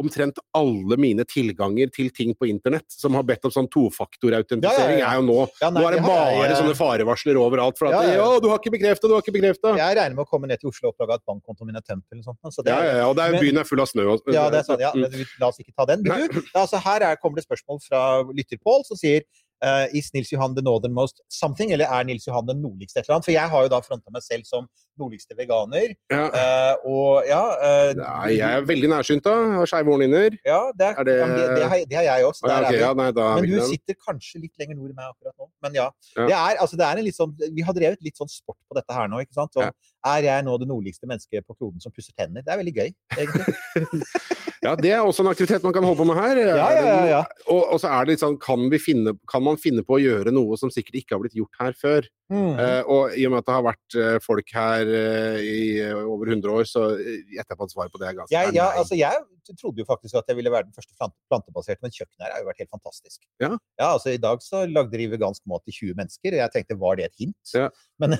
omtrent alle mine tilganger til ting på internett som har bedt om sånn tofaktorautentisering, Ja, ja, ja. er jo nå nei, Nå er det bare jeg, eh, sånne farevarsler overalt. For at Ja, du har ikke bekrefta, du har ikke bekrefta! jeg regner med å komme ned til Oslo og oppdage at bankkontoen min er tømt. eller noe sånt. Så det Ja, ja, og det er, Men- byen er full av snø. og- Ja, det er sant. Ja, Mm. men la oss ikke ta den. Du, altså, her er, kommer det spørsmål fra lytter Pål, som sier Uh, Is Nils Johan the northernmost something, eller er Nils Johan den nordligste et eller annet? For jeg har jo da fronta meg selv som nordligste veganer. Ja. Uh, og ja uh, Nei, jeg er veldig nærsynt, da. Har skeive hornhinner. Ja, det, er, Er det- ja, det, det, har, det har jeg også. Ja, okay, ja, nei, Men du sitter kanskje litt lenger nord enn meg akkurat nå. Men ja. Det er, altså, det er en litt sånn, vi har drevet litt sånn sport på dette her nå. ikke sant? Sånn, Er jeg nå det nordligste mennesket på kloden som pusser tenner? Det er veldig gøy, egentlig. Ja, det er også en aktivitet man kan holde på med her. Ja, ja, ja, ja. Og, og så er det litt sånn, kan, vi finne, kan man finne på å gjøre noe som sikkert ikke har blitt gjort her før? Mm. Uh, og i og med at det har vært eh, folk her eh, i eh, over 100 år, så eh, gjetter jeg på at svaret på det er ganske Jeg, ja, altså, jeg trodde jo faktisk at jeg ville være den første plantebaserte, men kjøkkenet her har jo vært helt fantastisk. Ja. altså I dag så lagde de vegansk mat til 20 mennesker, og jeg tenkte var det et hint? Ja. Men,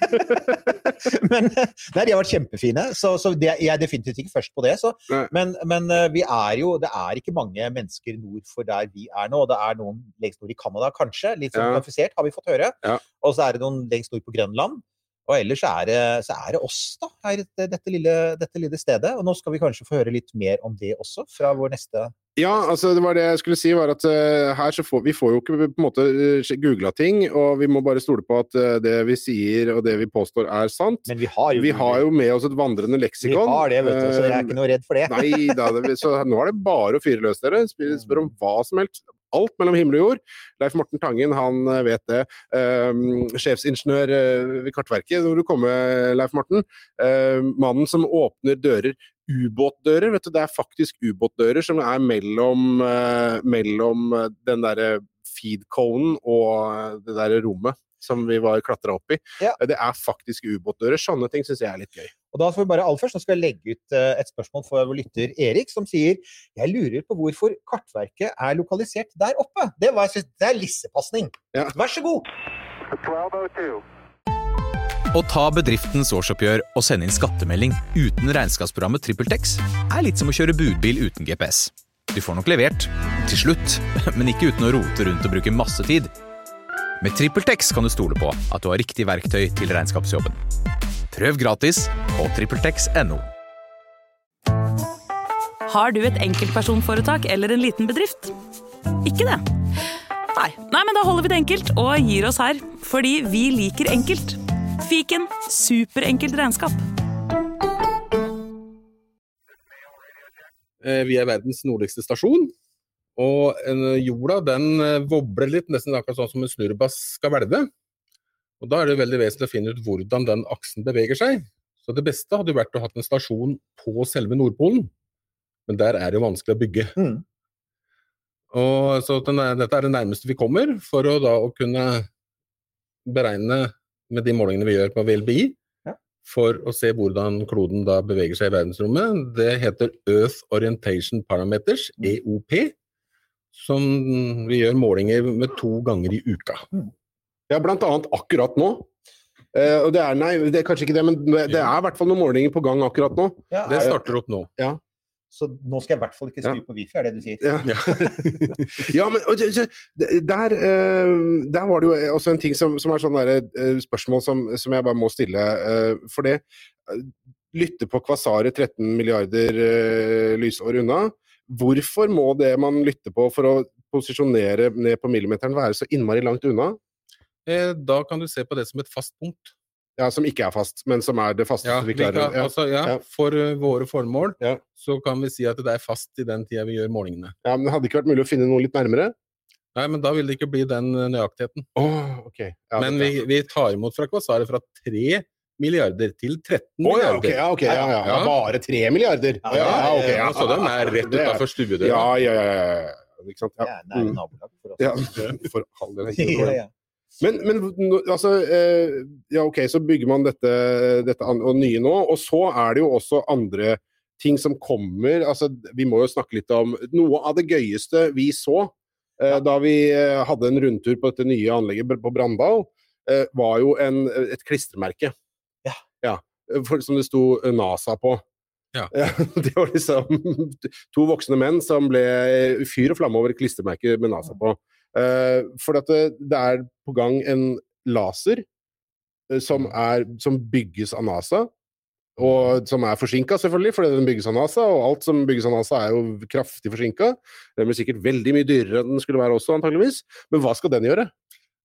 men Nei, de har vært kjempefine, så, så det, jeg er definitivt ikke først på det. Så, men, men vi er jo Det er ikke mange mennesker nord for der vi er nå. Det er noen lengst nord i Canada, kanskje. Litt sånn Ja. konfisert, har vi fått høre. Ja. Og så er det noen lengst nord på Grønland. Og ellers er det, så er det oss, da, her i dette, lille, dette lille stedet. Og nå skal vi kanskje få høre litt mer om det også, fra vår neste Ja, altså det var det jeg skulle si, var at uh, her så får vi får jo ikke på en måte uh, googla ting, og vi må bare stole på at uh, det vi sier og det vi påstår er sant. Men vi har jo, Vi har jo med oss et vandrende leksikon. vi har det, vet du, så jeg er ikke noe redd for det. Nei da, det, så nå er det bare å fyre løs, dere. Spør, spør om hva som helst. Alt mellom himmel og jord. Leif Morten Tangen, han eh, vet det. Um, sjefsingeniør eh, ved Kartverket, når du kommer, Leif Morten. Um, mannen som åpner dører. Ubåtdører, vet du. Det er faktisk ubåtdører som er mellom, uh, mellom den derre feed-conen og det derre rommet som vi var klatra opp i. Ja. Det er faktisk ubåtdører. Sånne ting syns jeg er litt gøy. Og da skal vi bare aller først, skal jeg legge ut eh, et spørsmål for vår lytter Erik, som sier Jeg lurer på hvorfor Kartverket er lokalisert der oppe. Det, var, synes, det er lissepasning. Ja. Vær så god. 1202. Å ta bedriftens årsoppgjør og sende inn skattemelding uten regnskapsprogrammet TrippelTex er litt som å kjøre budbil uten GPS. Du får nok levert, til slutt, men ikke uten å rote rundt og bruke masse tid. Med TrippelTex kan du stole på at du har riktig verktøy til regnskapsjobben. Prøv gratis på TrippelTex.no. Har du et enkeltpersonforetak eller en liten bedrift? Ikke det? Nei. Nei, men da holder vi det enkelt og gir oss her. Fordi vi liker enkelt. Fiken superenkelt regnskap. Eh, Vi er verdens nordligste stasjon. Og eh, jorda den vobler wobler litt, nesten akkurat sånn som en snurrebass skal hvelve. Og Da er det veldig vesentlig å finne ut hvordan den aksen beveger seg. Så det beste hadde vært å ha en stasjon på selve Nordpolen, men der er det jo vanskelig å bygge. Mm. Og så den er, Dette er det nærmeste vi kommer for å da å kunne beregne med de målingene vi gjør på VLBI, Ja. for å se hvordan kloden da beveger seg i verdensrommet. Det heter Earth Orientation Parameters, EOP, som vi gjør målinger med to ganger i uka. Ja, blant annet akkurat nå. Eh, og det er, nei, det er kanskje ikke det, men det er i hvert fall noen målinger på gang akkurat nå. Ja, Det er- starter opp nå. Ja. Så nå skal jeg i hvert fall ikke skru Ja. på wifi, er det du sier? Ja, ja men der, eh, der var det jo også en ting som, som er sånn eh, spørsmål som, som jeg bare må stille. eh, For det Lytte på Kvasaret 13 milliarder lysår unna. Hvorfor må det man lytter på for å posisjonere ned på millimeteren være så innmari langt unna? Eh, Da kan du se på det som et fast punkt. Ja, Som ikke er fast, men som er det faste Ja, vi klarer. ja. altså, ja, Ja. For eh, våre formål Ja. så kan vi si at det er fast i den tida vi gjør målingene. ja, men Det hadde ikke vært mulig å finne noe litt nærmere? Nei, men da vil det ikke bli den eh, nøyaktigheten. Åh, ok. Ja, men vi, vi tar imot fra Kvasaret fra 3 milliarder til 13 oh, ja, milliarder. Okay, ja, ok, ja, ja, ja. Bare 3 milliarder? Ja, Ja, ja, ok, ja. Så den er rett Det er- utafor stuedøra. Ja, ja, ja. Ikke sant? Det Ja. er nære Mm. nabolag for oss. Ja, for all del. Ja, ja. Men, men altså eh, Ja, OK, så bygger man dette, dette an- og nye nå. Og så er det jo også andre ting som kommer. Altså, vi må jo snakke litt om noe av det gøyeste vi så eh, da vi eh, hadde en rundtur på dette nye anlegget på Brandal, eh, var jo en, et klistremerke. For, som det sto NASA på. Ja. det var liksom to voksne menn som ble fyr og flamme over et klistremerke med NASA på. Eh, for det, det er på gang en laser eh, som, er, som bygges av NASA. Og som er forsinka, selvfølgelig, fordi den bygges av NASA. Og alt som bygges av NASA, er jo kraftig forsinka. Den blir sikkert veldig mye dyrere enn den skulle være også, antageligvis. Men hva skal den gjøre?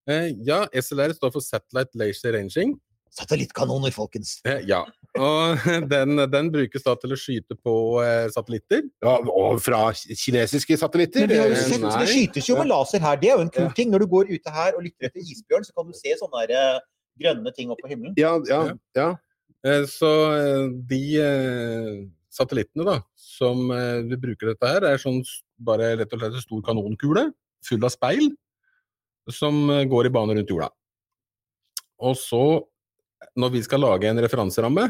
Eh, ja, SLR står for Satellite Laser Ranging. Satellittkanoner, folkens. Eh, ja. Og den, den brukes da til å skyte på eh, satellitter. Ja, og fra kinesiske satellitter? Men vi har jo Eh, sett, det skytes jo med laser her. Det er jo en kul ting. Når du går ute her og lytter etter isbjørn, så kan du se sånne der, grønne ting oppe på himmelen. Ja, ja, ja. Eh, Så de eh, satellittene da, som vi bruker dette her, er sånn bare rett og slett en stor kanonkule full av speil som går i bane rundt jorda. Og så når vi skal lage en referanseramme,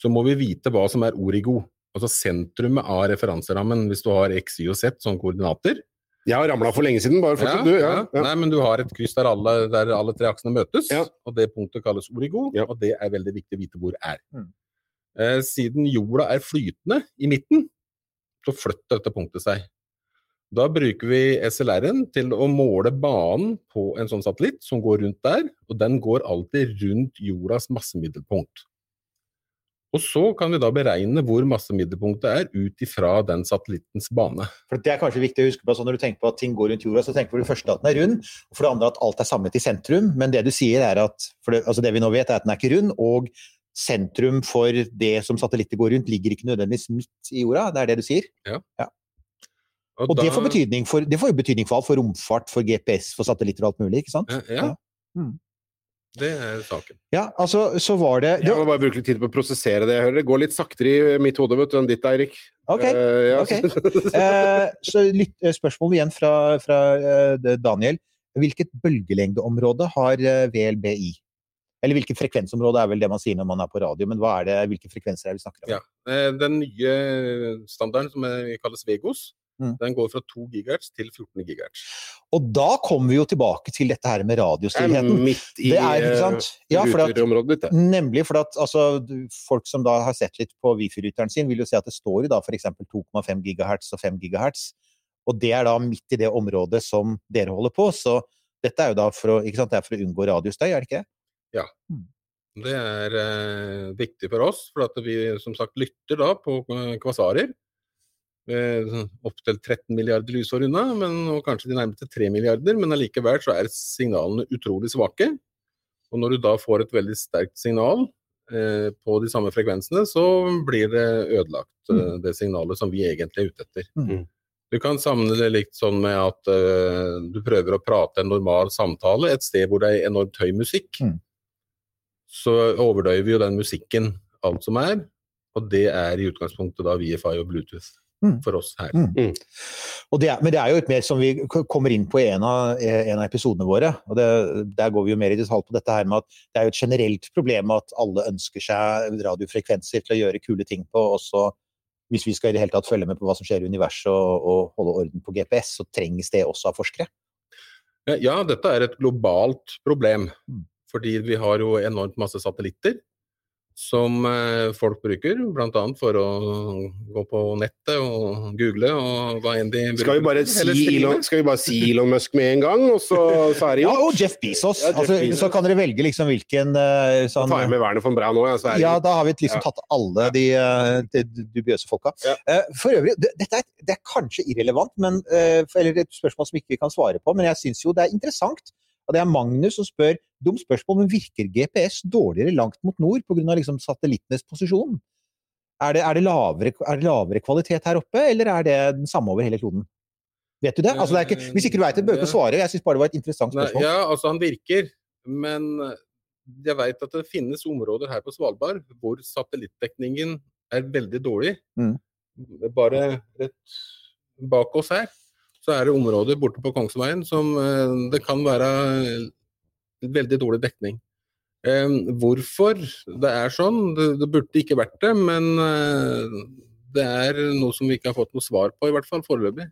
så må vi vite hva som er origo. Altså sentrumet av referanserammen, hvis du har x, y og z som koordinater. Jeg har ramla for lenge siden, bare fortsett du. Ja, ja. Nei, men du har et kryss der alle, der alle tre aksene møtes, og det punktet kalles origo, og det er veldig viktig å vite hvor er. Mm. Eh, siden jorda er flytende i midten, så flytter dette punktet seg. Da bruker vi SLR-en til å måle banen på en sånn satellitt som går rundt der, og den går alltid rundt jordas massemiddelpunkt. Og så kan vi da beregne hvor massemiddelpunktet er ut ifra den satellittens bane. For Det er kanskje viktig å huske på, så Når du tenker på at ting går rundt jorda, så tenker du for det første at den er rund, og for det andre at alt er samlet i sentrum. Men det du sier er at det, altså det vi nå vet, er at den er ikke rund, og sentrum for det som satellitter går rundt, ligger ikke nødvendigvis midt i jorda. Det er det du sier? Ja. Ja. Og, det, får betydning for, det får jo betydning for alt, for romfart, for GPS, for satellitter og alt mulig, ikke sant? Ja. Mm. Det er saken. Ja, altså, så var det Jeg må bare bruke litt tid på å prosessere det jeg hører. Det går litt saktere i mitt hode vet du, enn ditt, Eirik. Ok. Uh, ja. okay. Uh, så litt eh, spørsmål igjen fra, fra uh, Daniel. Hvilket bølgelengdeområde har VLBI? Eller hvilket frekvensområde er vel det man sier når man er på radio, men hva er det, hvilke frekvenser er det vi snakker om? Ja. Den nye standarden som er- kalles Vegos, Mm. den går fra 2 GHz til 14 GHz. Og da kommer vi jo tilbake til dette her med radiostillheten. Midt i, sant? Ja, ruterområdet ditt, nemlig for at altså, folk som da har sett litt på wifi-rytteren sin, vil jo se at det står jo da f.eks. 2,5 GHz og 5 GHz. Og det er da midt i det området som dere holder på, så dette er jo da for å, sant, det for å unngå radiostøy, er det ikke det? Ja. Det er eh, viktig for oss, for at vi som sagt lytter da på eh, kvasarer. Eh, Opptil 13 milliarder lysår unna, men, og kanskje de nærmeste 3 milliarder, men allikevel så er signalene utrolig svake. Og når du da får et veldig sterkt signal eh, på de samme frekvensene, så blir det ødelagt, mm. det signalet som vi egentlig er ute etter. Mm. Du kan samle det litt sånn med at eh, du prøver å prate en normal samtale et sted hvor det er enormt høy musikk. Mm. Så overdøyer vi jo den musikken, alt som er, og det er i utgangspunktet da VFI og Bluetooth Mm. For oss her. Mm. Og det er, men det er jo et mer som vi kommer inn på i en av, en av episodene våre. og det, Der går vi jo mer i detalj på dette her med at det er jo et generelt problem at alle ønsker seg radiofrekvenser til å gjøre kule ting på. og så hvis vi skal i det hele tatt følge med på hva som skjer i universet og, og holde orden på GPS, så trengs det også av forskere. Ja, Ja, dette er et globalt problem. Mm. Fordi vi har jo enormt masse satellitter som eh, folk bruker, bl.a. for å gå på nettet og google og hva enn de Skal vi, bare bruker. Si. Elon, skal vi bare si Elon Musk med en gang, og så, så er Ja, og Jeff Bezos. Ja, Jeff altså, Bezos. Så kan dere velge liksom hvilken eh, sånn, Ta med Werner von Braun nå, ja, så Ja, da har vi liksom Ja. tatt alle de, eh, de dubiøse folka. Eh, For øvrig, dette er, det er kanskje irrelevant, men, for- eller et spørsmål som ikke vi kan svare på, men jeg syns jo det er interessant. Og det er Magnus som spør dumt spørsmål, men virker GPS dårligere langt mot nord pga. Liksom satellittenes posisjon? Er det, er, det lavere, er det lavere kvalitet her oppe, eller er det den samme over hele kloden? Vet du det? Altså, det er ikke, hvis ikke du veit det, bør du ikke svare. Jeg syns bare det var et interessant Nei, spørsmål. ja, altså han virker, men jeg veit at det finnes områder her på Svalbard hvor satellittdekningen er veldig dårlig. Mm. Bare rett bak oss her så er det områder borte på Kongsveien som eh, det kan være veldig dårlig dekning. Hvorfor det er sånn, det, det burde ikke vært det, men eh, det er noe som vi ikke har fått noe svar på, i hvert fall foreløpig.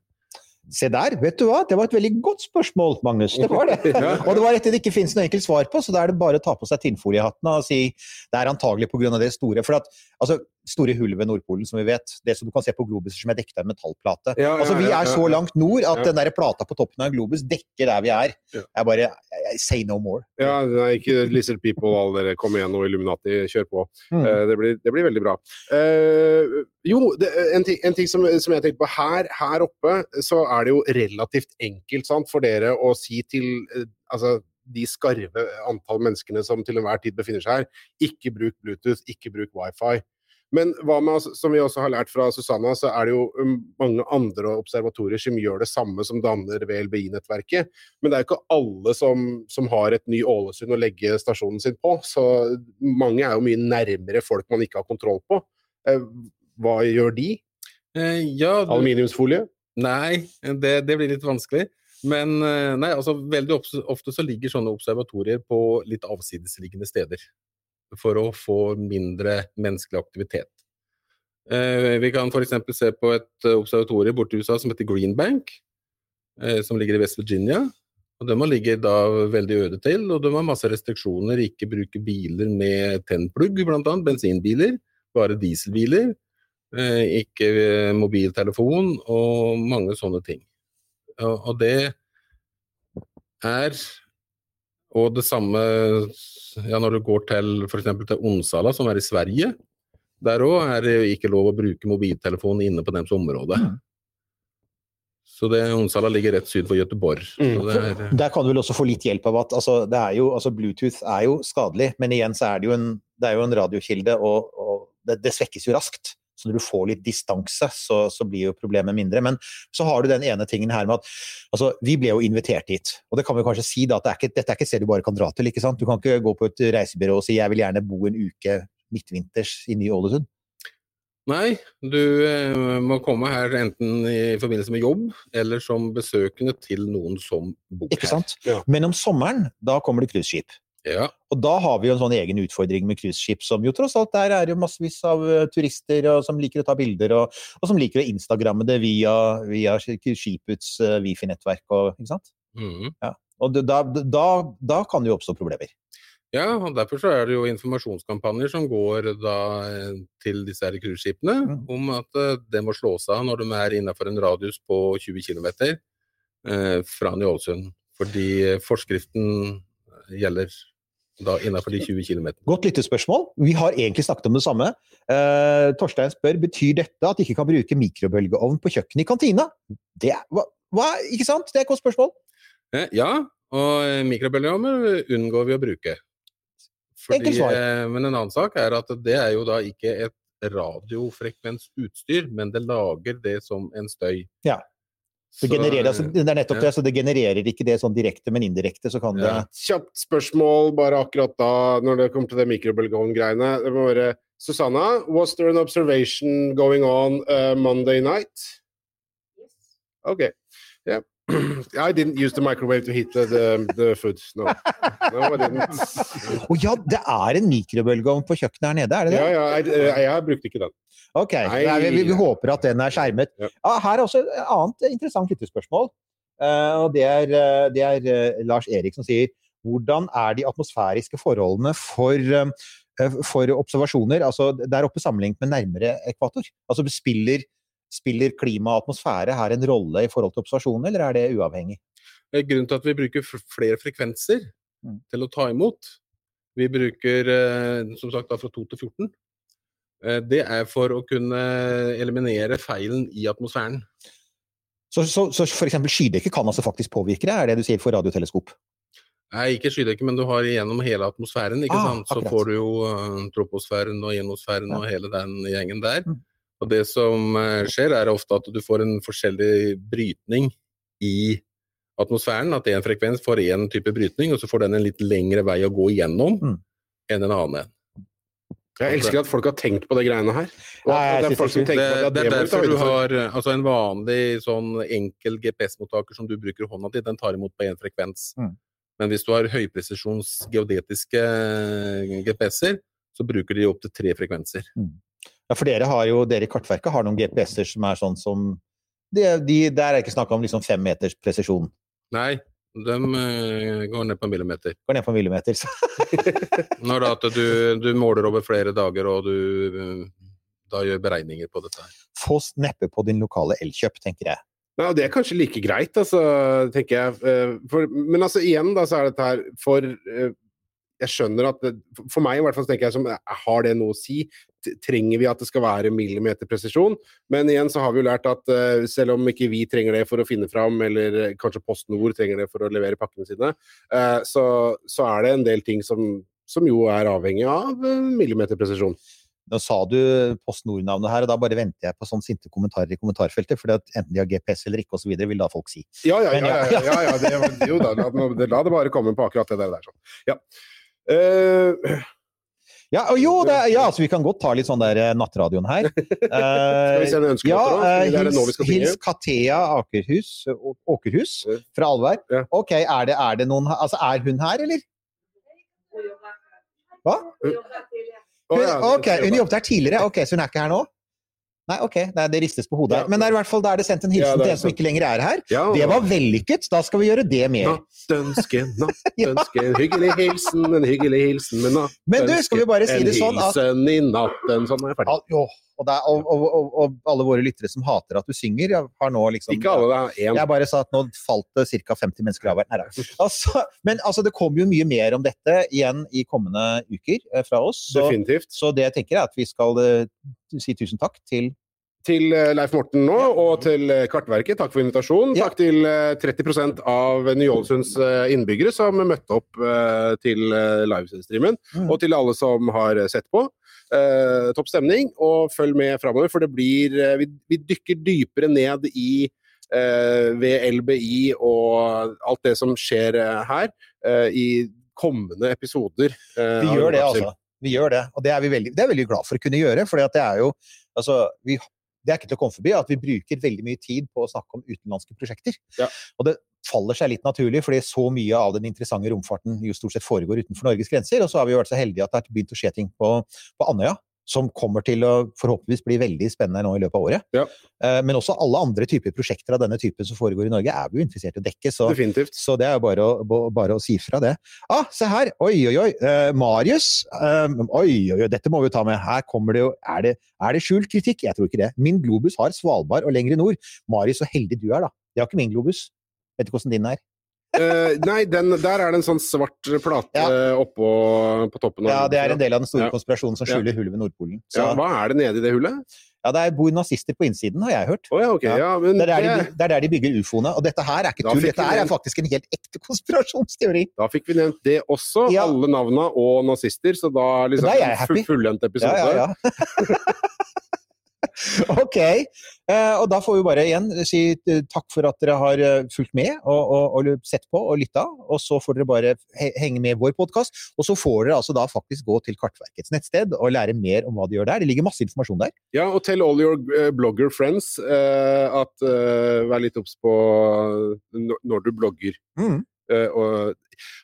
Se der, vet du hva? Det var et veldig godt spørsmål, Magnus. Det var det. Ja. Og det var et det ikke finnes noe enkelt svar på, så da er det bare å ta på seg tinnfoliehattene og si det er antagelig pga. det store. For at, altså, store hullet ved Nordpolen, som vi vet, det som du kan se på globuser som er dekket av en metallplate. Ja, ja, altså, vi er så langt nord at den der plata på toppen av en globus dekker der vi er. Jeg bare I say no more. Ja, nei, ikke Lizard People, alle dere. Kom igjen og Illuminati, kjør på. Mm. Eh, det, blir, det blir veldig bra. Uh, jo, det, en ting, en ting som, som jeg tenkte på. Her, her oppe så er det jo relativt enkelt sant, for dere å si til uh, altså, de skarve antall menneskene som til enhver tid befinner seg her, ikke bruk Bluetooth, ikke bruk wifi. Men hva med, som vi også har lært fra Susanna, så er det jo um, mange andre observatorier som gjør det samme som danner VLBI-nettverket. Men det er jo ikke alle som, som har et ny Ålesund å legge stasjonen sin på. Så mange er jo mye nærmere folk man ikke har kontroll på. Eh, hva gjør de? Eh, ja, du- Aluminiumsfolie? Nei, det, det blir litt vanskelig. Men eh, nei, altså, veldig ofte så ligger sånne observatorier på litt avsidesliggende steder. For å få mindre menneskelig aktivitet. Eh, Vi kan f.eks. se på et eh, observatorium borte i USA som heter Green Bank, eh, som ligger i West Virginia. Og De ligger da veldig øde til, og de har masse restriksjoner. Ikke bruke biler med tennplugg, bl.a. bensinbiler. Bare dieselbiler. Ikke mobiltelefon og mange sånne ting. Og det er Og det samme ja, når du går til f.eks. til Onsala, som er i Sverige. Der òg er det ikke lov å bruke mobiltelefon inne på deres område. Så det Onsala ligger rett syd for Göteborg. Så det er, Der kan du vel også få litt hjelp av at altså, det er jo, altså, Bluetooth er jo skadelig, men igjen så er det jo en, det er jo en radiokilde, og, og det, det svekkes jo raskt. Så når du får litt distanse, så, så blir jo problemet mindre. Men så har du den ene tingen her med at altså, vi ble jo invitert hit. Og det kan vi kanskje si da, at det er ikke, dette er ikke et sted du bare kan dra til. ikke sant? Du kan ikke gå på et reisebyrå og si jeg vil gjerne bo en uke midtvinters i Ny-Ålesund. Nei, du eh, må komme her enten i forbindelse med jobb, eller som besøkende til noen som bor her. Ikke sant? Men om sommeren, da kommer det cruiseskip. Ja. Og da har vi jo en sånn egen utfordring med cruiseskip, som jo tross alt der er jo massevis av turister som liker å ta bilder, og, og som liker å instagramme det via, via skipets uh, wifi-nettverk og Ikke sant? Mm. Ja. Og da, da, da kan det jo oppstå problemer. Ja, og derfor så er det jo informasjonskampanjer som går da til disse her cruiseskipene om at det må slås av når de er innenfor en radius på 20 km eh, fra Ny-Ålesund. Fordi forskriften gjelder da innenfor de 20 km. Godt lyttespørsmål. Vi har egentlig snakket om det samme. Eh, Torstein spør betyr dette at de ikke kan bruke mikrobølgeovn på kjøkkenet i kantina. Det er, hva, hva, ikke sant? Det er et godt spørsmål. Eh, Ja, og eh, mikrobølgeovner unngår vi å bruke. Eh, men en annen sak er at det er jo da ikke et radiofrekvensutstyr, men det lager det som en støy. Ja. Det, Så, genererer, altså, det er nettopp ja. det, så det genererer ikke det sånn direkte, men indirekte så kan det Ja. Kjapt spørsmål bare akkurat da, når det kommer til det mikrobølgeovn-greiene. Det må være Susanna, was there an observation going on uh, Monday night? Okay. I didn't use the microwave to heat the, the, food. No. no, I didn't. Å ja, det er en mikrobølgeovn på kjøkkenet her nede, er det det? Ja, ja, jeg, jeg, brukte ikke den. Ok, Nei. Vi, vi håper at den er skjermet. Ja, her er også et annet interessant lyttespørsmål. Uh, og det er, eh, det er uh, Lars Erik som sier hvordan er de atmosfæriske forholdene for, uh, for observasjoner altså der oppe sammenlignet med nærmere ekvator? Altså spiller, spiller klima og atmosfære her en rolle i forhold til observasjoner, eller er det uavhengig? Eh, Grunnen til at vi bruker flere frekvenser Mm. til å ta imot Vi bruker eh, som sagt fra 2 til 14. Eh, Det er for å kunne eliminere feilen i atmosfæren. Så, så, så f.eks. skydekke kan altså faktisk påvirke det, er det du sier for radioteleskop? Nei, ikke skydekke, men du har gjennom hele atmosfæren. ikke Ah, sant? Så akkurat. får du jo troposfæren og ionosfæren Ja. og hele den gjengen der. Mm. Og det som eh, skjer, er ofte at du får en forskjellig brytning i atmosfæren. At en frekvens får én type brytning, og så får den en litt lengre vei å gå igjennom Mm. enn en annen en. Jeg elsker at folk har tenkt på de greiene her. Nei, det er folk som Det, på at det det er må vi ta derfor du har altså en vanlig sånn enkel GPS-mottaker som du bruker hånda di, den tar imot på én frekvens. Mm. Men hvis du har høypresisjons geodetiske GPS-er, så bruker de opptil tre frekvenser. Ja, for dere har jo, dere i Kartverket har noen GPS-er som er sånn som de, de, Der er det ikke snakk om liksom fem meters presisjon. Nei, de uh, går ned på en millimeter. Går ned på en millimeter. Så. Når da at du, du måler over flere dager, og du eh, da gjør beregninger på dette. Få neppe på din lokale Elkjøp, tenker jeg. Nei, og Det er kanskje like greit, altså, tenker jeg. Eh, For, men altså, igjen da, så er dette her for eh, Jeg skjønner at det, For meg i hvert fall så tenker jeg som Har det noe å si? Trenger vi at det skal være millimeterpresisjon? Men igjen så har vi jo lært at uh, selv om ikke vi trenger det for å finne fram, eller kanskje kanskje PostNord trenger det for å levere pakkene sine, uh, så, så er det en del ting som, som jo er avhengig av eh, millimeterpresisjon. Nå sa du Post Nord-navnet her, og da bare venter jeg på sånne sinte kommentarer i kommentarfeltet. For enten de har GPS eller ikke, osv., vil da folk si. Ja, ja, ja. ja. ja, ja, ja det, jo da, la, det- la det bare komme på akkurat det der sånn. Ja. Eh, Ja, og jo, det, er- ja, altså vi kan godt ta litt sånn der eh, nattradioen her. Skal vi sende ønskelåter ja, da? eh, er det nå vi hils, skal hils Kathea Akerhus, Åkerhus fra Alvær. Ok, er det, er det noen Altså, er hun her, eller? Hva? Hun, ja, ok, hun jobbet her tidligere. Ok, Så hun er ikke her nå? Nei, ok, det, det ristes på hodet. Men det er i hvert fall, da er det sendt en hilsen Ja, til en som ikke lenger er her. Ja, Det var vellykket. Da skal vi gjøre det mer. Nattønske, nattønske, en hyggelig hilsen, en hyggelig hilsen med nattønske. Men du, skal vi bare si det sånn at- En hilsen i natten. Sånn er jeg ferdig. Al- og, det er, og, og, og, alle våre lyttere som hater at du synger, jeg har nå liksom Ikke alle, det er én. Jeg bare sa at nå falt det ca. 50 mennesker av her. Altså, men altså, det kommer jo mye mer om dette igjen i kommende uker eh, fra oss. Så, Definitivt. så det jeg tenker er at vi skal uh, si tusen takk til Til eh, Leif Morten nå, og til eh, Kartverket, takk for invitasjonen. Takk til eh, 30 av Ny-Ålesunds eh, innbyggere som møtte opp eh, til eh, livestreamen. Mm. Og til alle som har eh, sett på. Eh, topp stemning, og følg med framover, for det blir eh, vi, vi dykker dypere ned i eh, ved LBI og alt det som skjer eh, her, eh, i kommende episoder. eh, Vi gjør det, altså. Vi gjør det, og det er vi veldig, det er veldig glad for å kunne gjøre. For det er jo altså, vi, det er ikke til å komme forbi at vi bruker veldig mye tid på å snakke om utenlandske prosjekter. Og det faller seg litt naturlig, fordi så mye av den interessante romfarten jo stort sett foregår utenfor Norges grenser. Og så har vi jo vært så heldige at det har begynt å skje ting på, på Andøya. Som kommer til å forhåpentligvis bli veldig spennende nå i løpet av året. Ja. Men også alle andre typer prosjekter av denne typen som foregår i Norge, er vi jo interessert i å dekke. Så, så det er jo bare bare å si fra det. Ah, se her! Oi, oi, oi! Eh, Marius! eh, oi, oi, oi, dette må vi jo ta med. Her kommer det jo Er det, er det skjult kritikk? Jeg tror ikke det. Min globus har Svalbard og lenger nord. Marius, så heldig du er, da. Det har ikke min globus. Vet du hvordan din er? Eh, nei, den, der er det en sånn svart plate oppå på toppen. Ja, det er en del av den store Ja. konspirasjonen som Ja. skjuler hullet ved Nordpolen. Ja, hva er det nede i det hullet? Ja, det bor nazister på innsiden, har jeg hørt. ja, okay. ja, men det, er der de, det- er der de bygger ufoene. Og dette her er ikke tull, dette her er faktisk en helt ekte konspirasjonsteori. Da fikk vi nevnt det også, alle navna og nazister, så da liksom Da er jeg en happy. full- fullendt episode. Ja, ja, ja. ok. Eh, og da får vi bare igjen si eh, takk for at dere har eh, fulgt med og, og, og sett på og lytta. Og så får dere bare henge med i vår podkast. Og så får dere altså da faktisk gå til Kartverkets nettsted og lære mer om hva de gjør der. Det ligger masse informasjon der. Ja, og tell all your blogger friends at vær litt obs på når du blogger. Mm. Eh, og,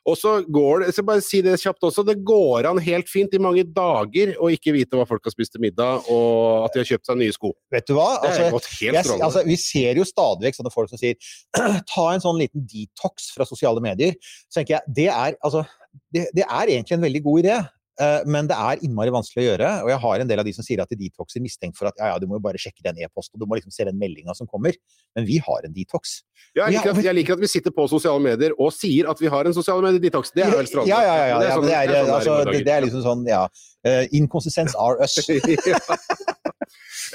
og så går det, jeg skal bare si det kjapt også, det går an helt fint i mange dager å ikke vite hva folk har spist til middag, og at de har kjøpt seg nye sko. Vet du hva? Altså, jeg, altså, vi ser jo stadig vekk sånne folk som sier ta en sånn liten detox fra sosiale medier. Så tenker jeg, det er, altså, det, det er egentlig en veldig god idé. Eh, Men det er innmari vanskelig å gjøre. Og jeg har en del av de som sier at de detoxer mistenkt for at ja, ja, du må jo bare sjekke den e-posten, og du må liksom se den meldinga som kommer. Men vi har en detox. Ja, jeg, liker at, jeg liker at vi sitter på sosiale medier og sier at vi har en sosiale medier-detox. Det er vel strålende. Ja, ja, ja. ja, det, er, sånn- sånn altså, i våre det, det er liksom sånn, ja. Uh, inconsistence are us.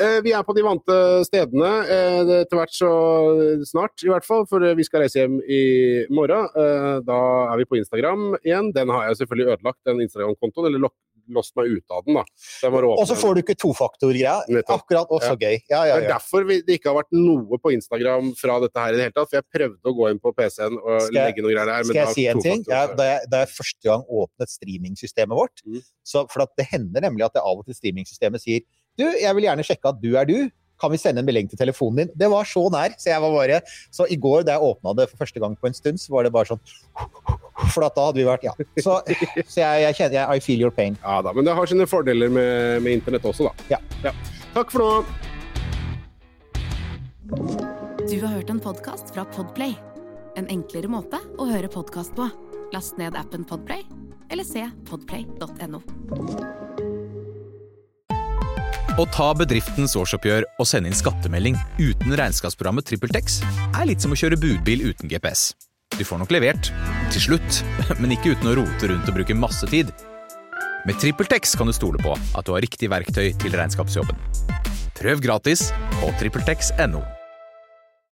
Eh, Vi er på de vante stedene til etter hvert så snart, i hvert fall. For eh, vi skal reise hjem i morgen. Eh, Da er vi på Instagram igjen. Den har jeg selvfølgelig ødelagt, den Instagram-kontoen. Eller låst meg ut av den, da. Og så får du ikke tofaktorgreia. Akkurat. også så gøy. Ja, ja, Det er derfor vi, det ikke har vært noe på Instagram fra dette her i det hele tatt. For jeg prøvde å gå inn på PC-en og jeg- legge noe greier der. Skal jeg si en ting? Ja, da, jeg, da jeg første gang åpnet streamingsystemet vårt Mm. så, For det hender nemlig at det av og til streamingsystemet sier Du, jeg vil gjerne sjekke at du er du. Kan vi sende en melding til telefonen din? Det var så nær. Så jeg var bare Så i går da jeg åpna det for første gang på en stund, så var det bare sånn For da hadde vi vært Ja. Så, så jeg, jeg kjenner jeg, I feel your pain. Ja da, men det har sine fordeler med, med internett også, da. Ja. Takk for nå. Du har hørt en podkast fra Podplay. En enklere måte å høre podkast på. Last ned appen Podplay, eller se podplay.no. Å ta bedriftens årsoppgjør og sende inn skattemelding uten regnskapsprogrammet TrippelTex er litt som å kjøre budbil uten GPS. Du får nok levert, til slutt, men ikke uten å rote rundt og bruke masse tid. Med TrippelTex kan du stole på at du har riktig verktøy til regnskapsjobben. Prøv gratis på TrippelTex.no.